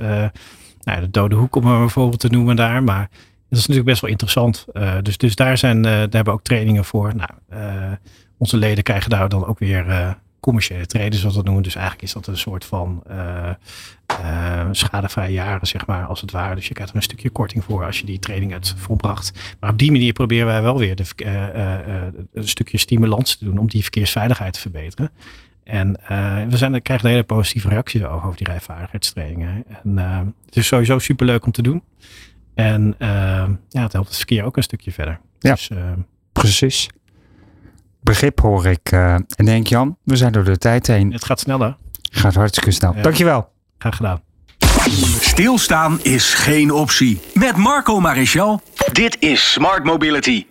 nou, de dode hoek om een bijvoorbeeld te noemen daar, maar dat is natuurlijk best wel interessant. dus, dus daar, zijn, daar hebben we ook trainingen voor. Nou, onze leden krijgen daar dan ook weer uh, commerciële treden, zoals we dat noemen. Dus eigenlijk is dat een soort van uh, uh, schadevrije jaren, zeg maar, als het ware. Dus je krijgt er een stukje korting voor als je die training hebt volbracht. Maar op die manier proberen wij wel weer de, een stukje stimulans te doen om die verkeersveiligheid te verbeteren. En we zijn, krijgen een hele positieve reacties over, over die rijvaardigheidstrainingen. En het is sowieso superleuk om te doen. En ja, het helpt het verkeer ook een stukje verder. Ja, dus, precies begrip hoor ik. Uh, en denk Jan, we zijn door de tijd heen. Het gaat sneller. Gaat hartstikke snel. Ja. Dankjewel. Graag gedaan. Stilstaan is geen optie. Met Marco Marichal. Dit is Smart Mobility.